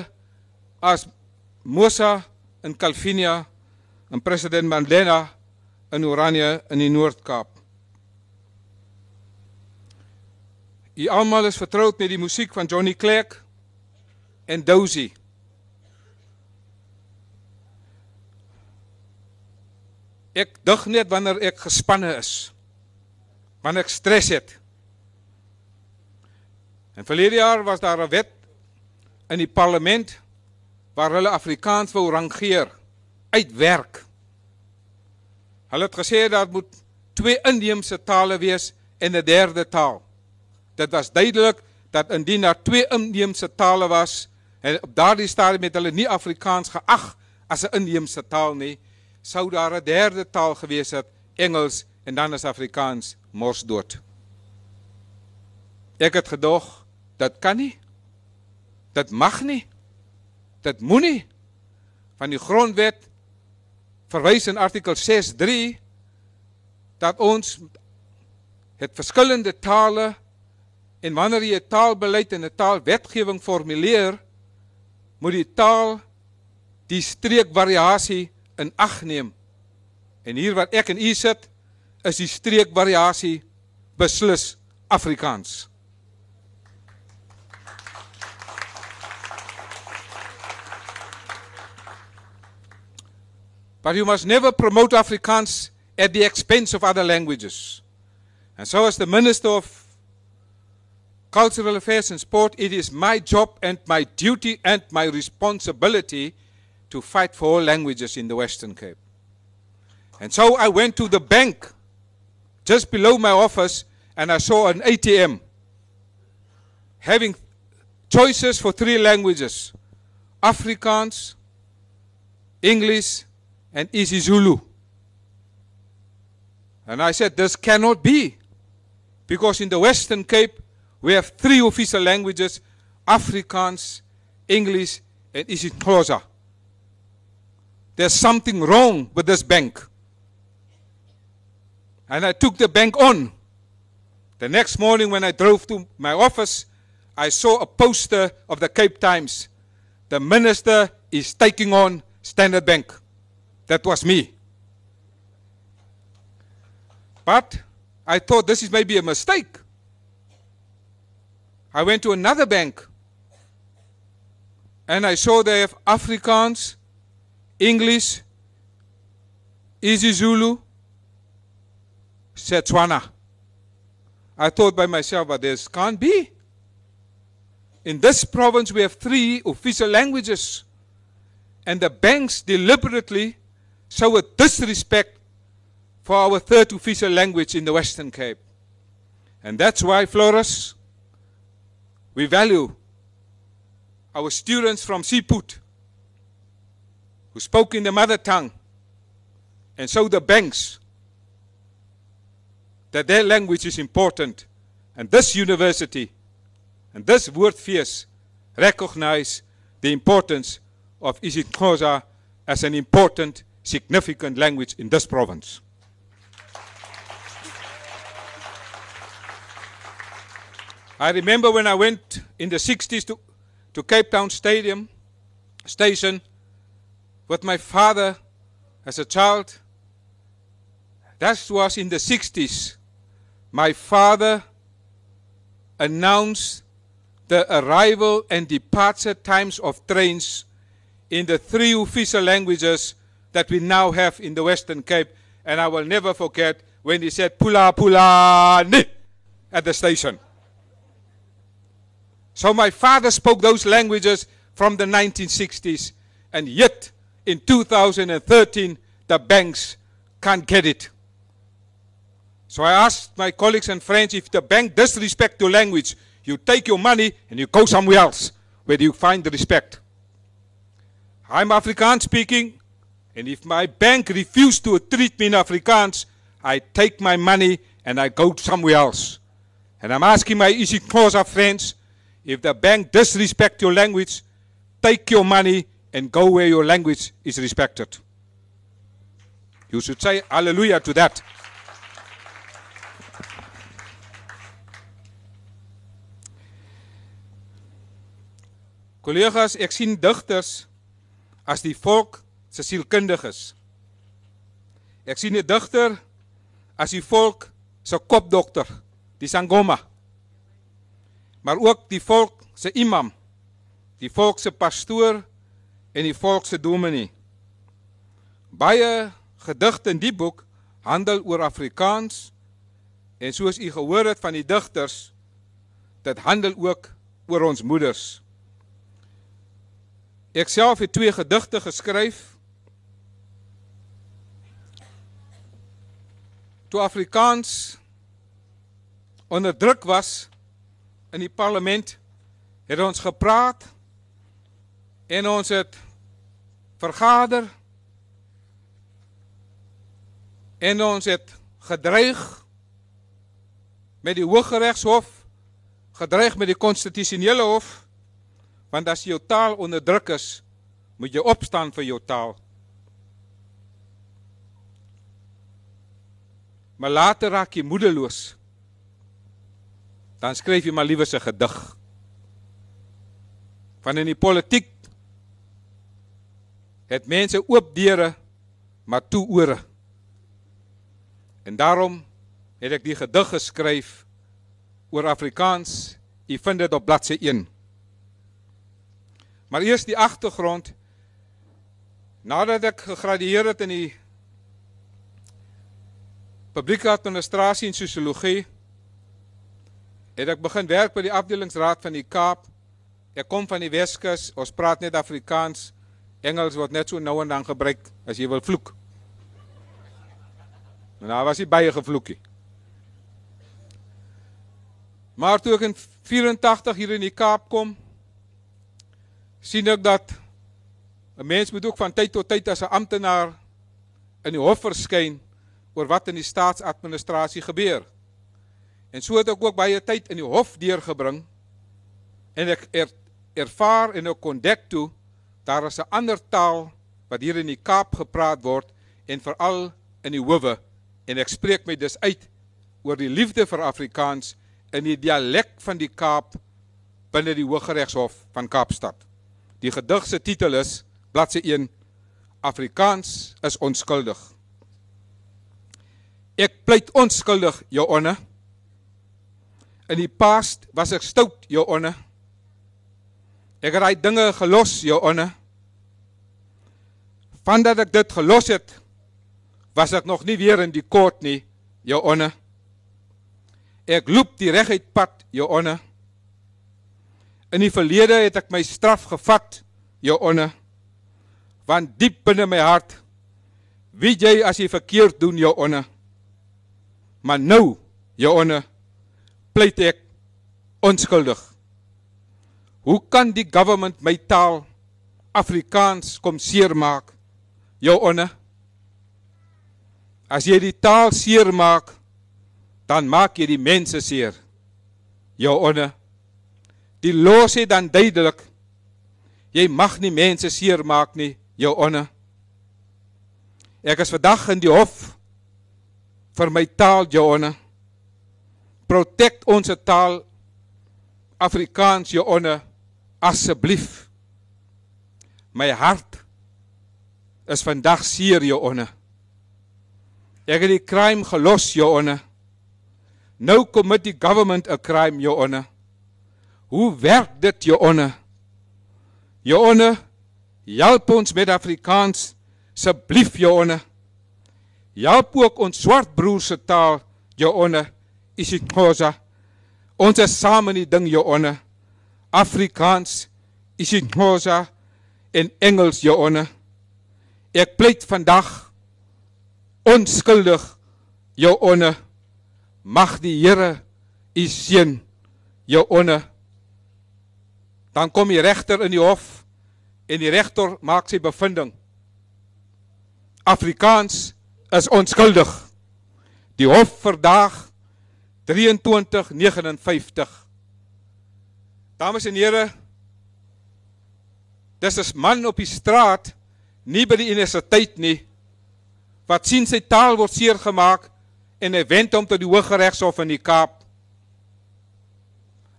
S31: as Mosa in Calvinia en president Mandela in Oranje in die Noord-Kaap. U almal is vertroud met die musiek van Johnny Clegg en Dozy. Ek dig net wanneer ek gespanne is. Wanneer ek stres het. En verlede jaar was daar 'n wet in die parlement waar hulle Afrikaans wou rangeer uitwerk. Hulle het gesê dat moet twee inheemse tale wees en 'n derde taal. Dit was duidelik dat indien daar twee inheemse tale was en op daardie stadium het hulle nie Afrikaans geag as 'n inheemse taal nie, sou daar 'n derde taal gewees het, Engels en dan is Afrikaans mors dood. Ek het gedog dat kan nie. Dit mag nie. Dit moenie van die grondwet verwys in artikel 6.3 dat ons het verskillende tale en wanneer jy 'n taalbeleid en 'n taalwetgewing formuleer moet die taal die streekvariasie in ag neem. En hier wat ek en u sit is die streekvariasie beslis Afrikaans. But you must never promote Afrikaans at the expense of other languages. And so, as the Minister of Cultural Affairs and Sport, it is my job and my duty and my responsibility to fight for all languages in the Western Cape. And so I went to the bank just below my office and I saw an ATM having choices for three languages Afrikaans, English, and isiZulu. And I said, This cannot be. Because in the Western Cape, we have three official languages Afrikaans, English, and isiXhosa. There's something wrong with this bank. And I took the bank on. The next morning, when I drove to my office, I saw a poster of the Cape Times. The minister is taking on Standard Bank. That was me. But I thought this is maybe a mistake. I went to another bank and I saw they have Afrikaans, English, isiZulu, Setswana. I thought by myself, but this can't be. In this province, we have three official languages, and the banks deliberately show a disrespect for our third official language in the Western Cape. And that's why, Flores, we value our students from Siput who spoke in the mother tongue and so the banks that their language is important and this university and this Woordfees recognize the importance of isiXhosa as an important significant language in this province. I remember when I went in the 60s to, to Cape Town Stadium station with my father as a child. That was in the 60s. My father announced the arrival and departure times of trains in the three official languages that we now have in the Western Cape. And I will never forget when he said Pula Pula ni at the station. So my father spoke those languages from the 1960s, and yet in 2013, the banks can't get it. So I asked my colleagues and friends if the bank disrespect your language, you take your money and you go somewhere else where you find the respect. I'm Afrikaans speaking, and if my bank refuses to treat me in Afrikaans, I take my money and I go somewhere else. And I'm asking my isiXhosa friends, if the bank disrespect your language, take your money and go where your language is respected. You should say hallelujah to that. Collega's, ek sien digters as die volk se sielkundiges. Ek sien 'n digter as die volk se kopdokter, die sangoma. Maar ook die volk se imam, die volk se pastoor en die volk se dominee. Baie gedigte in die boek handel oor Afrikaans en soos u gehoor het van die digters, dit handel ook oor ons moeders. Ek self het twee gedigte geskryf. Toe Afrikaans onder druk was in die parlement, het ons gepraat en ons het vergader en ons het gedreig met die Hooggeregshof, gedreig met die konstitusionele hof want as jou taal onderdruk is, moet jy opstaan vir jou taal. Maar later raak jy moedeloos. Dan skryf jy maar liewer 'n gedig. Van in die politiek het mense oop deure maar toe ore. En daarom het ek die gedig geskryf oor Afrikaans. U vind dit op bladsy 1. Maar eers die agtergrond. Nadat ek gegradueer het in die publieke administrasie en sosiologie, het ek begin werk by die afdelingsraad van die Kaap. Ek kom van die Weskus. Ons praat net Afrikaans. Engels word net so nou en dan gebruik as jy wil vloek. En daar was hy baie gevloekie. Maar toe ek in 84 hier in die Kaap kom, sien ek dat 'n mens moet ook van tyd tot tyd as 'n amptenaar in die hof verskyn oor wat in die staatsadministrasie gebeur. En so het ek ook baie tyd in die hof deurgebring en ek er, ervaar en ek ontdek toe daar is 'n ander taal wat hier in die Kaap gepraat word en veral in die howe en ek spreek my dus uit oor die liefde vir Afrikaans in die dialek van die Kaap binne die Hooggeregshof van Kaapstad. Die gedig se titel is bladsy 1 Afrikaans is onskuldig. Ek pleit onskuldig, jou onne. In die past was ek stout, jou onne. Ek het daai dinge gelos, jou onne. Vandat ek dit gelos het, was ek nog nie weer in die kort nie, jou onne. Ek loop die reguit pad, jou onne. In die verlede het ek my straf gevat, jou onne. Want diep binne my hart weet jy as jy verkeerd doen, jou onne. Maar nou, jou onne, pleit ek onskuldig. Hoe kan die government my taal Afrikaans kom seermaak, jou onne? As jy die taal seermaak, dan maak jy die mense seer, jou onne. Die los sê dan duidelik jy mag nie mense seermaak nie, jou onne. Ek is vandag in die hof vir my taal, jou onne. Protect ons taal Afrikaans, jou onne, asseblief. My hart is vandag seer, jou onne. Ek het die crime gelos, jou onne. Nou kom met die government 'n crime, jou onne. Hoe werk dit, jou onne? Jou onne, help ons met Afrikaans, asseblief, jou onne. Help ook ons swart broer se taal, jou onne, isiXhosa. Ons is saam in die ding, jou onne. Afrikaans, isiXhosa en Engels, Your Honor. Ek pleit vandag onskuldig, Your Honor. Mag die Here u seën, Your Honor. Dan kom die regter in die hof en die regter maak sy bevinding. Afrikaans is onskuldig. Die hof vandag 2359 Dames en here, dis 'n man op die straat, nie by die universiteit nie, wat sien sy taal word seer gemaak en hy wend hom tot die Hooggeregshof in die Kaap.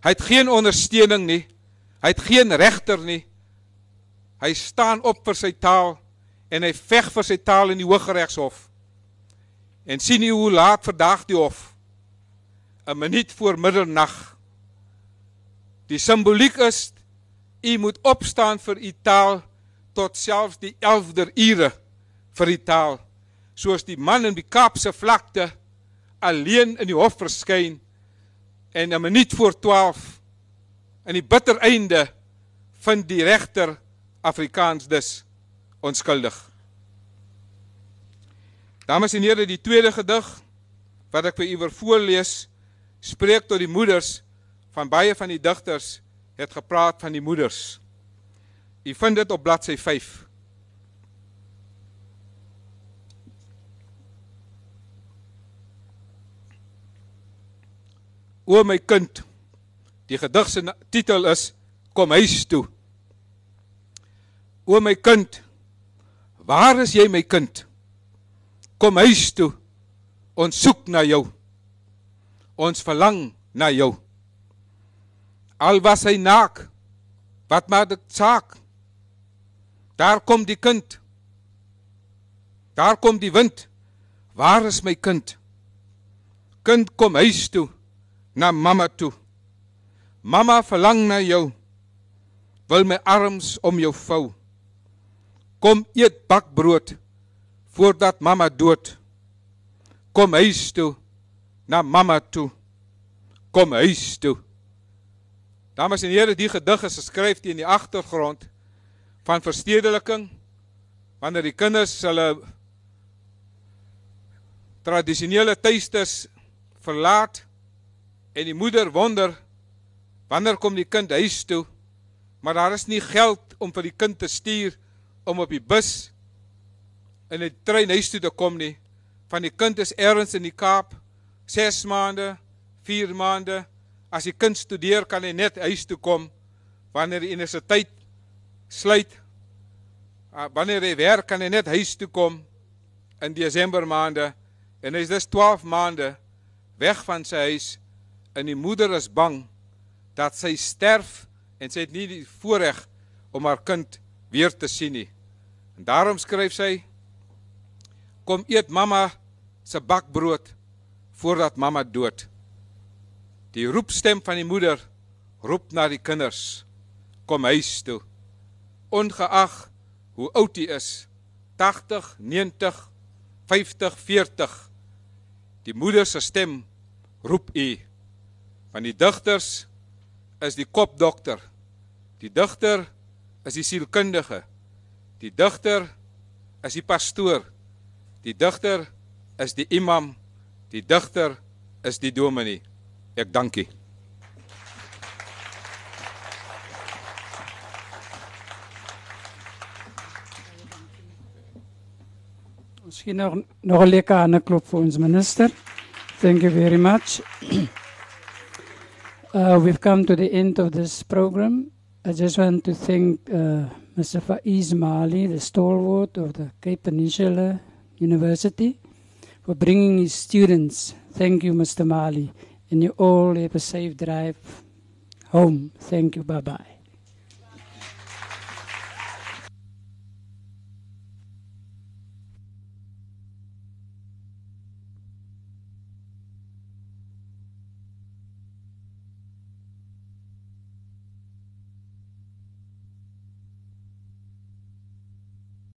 S31: Hy het geen ondersteuning nie. Hy het geen regter nie. Hy staan op vir sy taal en hy veg vir sy taal in die Hooggeregshof. En sien u hoe laat vandag die hof? 'n Minuut voor middernag. Die simboliek is u moet opstaan vir u taal tot selfs die 11de ure vir die taal. Soos die man in die Kaapse vlakte alleen in die hof verskyn en 'n minuut voor 12 in die bitter einde vind die regter Afrikaans dus onskuldig. Dames en here, die tweede gedig wat ek vir u wil voorlees, spreek tot die moeders van baie van die digters het gepraat van die moeders. U vind dit op bladsy 5. O my kind. Die gedig se titel is Kom huis toe. O my kind. Waar is jy my kind? Kom huis toe. Ons soek na jou. Ons verlang na jou. Al was hy naak, wat maak dit saak? Daar kom die kind. Daar kom die wind. Waar is my kind? Kind kom huis toe, na mamma toe. Mamma verlang na jou. Wil my arms om jou vou. Kom eet bakbrood voordat mamma dood. Kom huis toe, na mamma toe. Kom huis toe. Dames en here, die gedig is geskryf teen die agtergrond van verstedeliking wanneer die kinders hulle tradisionele tuistes verlaat en die moeder wonder wanneer kom die kind huis toe maar daar is nie geld om vir die kind te stuur om op die bus in 'n trein huis toe te kom nie van die kind is ergens in die Kaap 6 maande 4 maande As die kind studeer, kan hy net huis toe kom wanneer die universiteit sluit. Ah, wanneer hy werk, kan hy net huis toe kom in Desember maande en hy is dus 12 maande weg van sy huis en die moeder is bang dat sy sterf en sy het nie die voorreg om haar kind weer te sien nie. En daarom skryf sy kom eet mamma se bakbrood voordat mamma dood. Die roepstem van die moeder roep na die kinders kom huis toe. Ongeag hoe oud hy is, 80, 90, 50, 40. Die moeder se stem roep u. Van die digters is die kopdokter. Die digter is die sielkundige. Die digter is die pastoor. Die digter is die imam. Die digter is die dominee. Ek dankie.
S2: Ons gee nog nog 'n lekker ander klop vir ons minister. Thank you very much. uh, we've come to the end of this program. I just want to thank uh, Mr. Faiz Mali, the stalwart of the Cape Peninsula University, for bringing his students. Thank you, Mr. Mali and you all have a safe drive home. Thank you. Bye bye.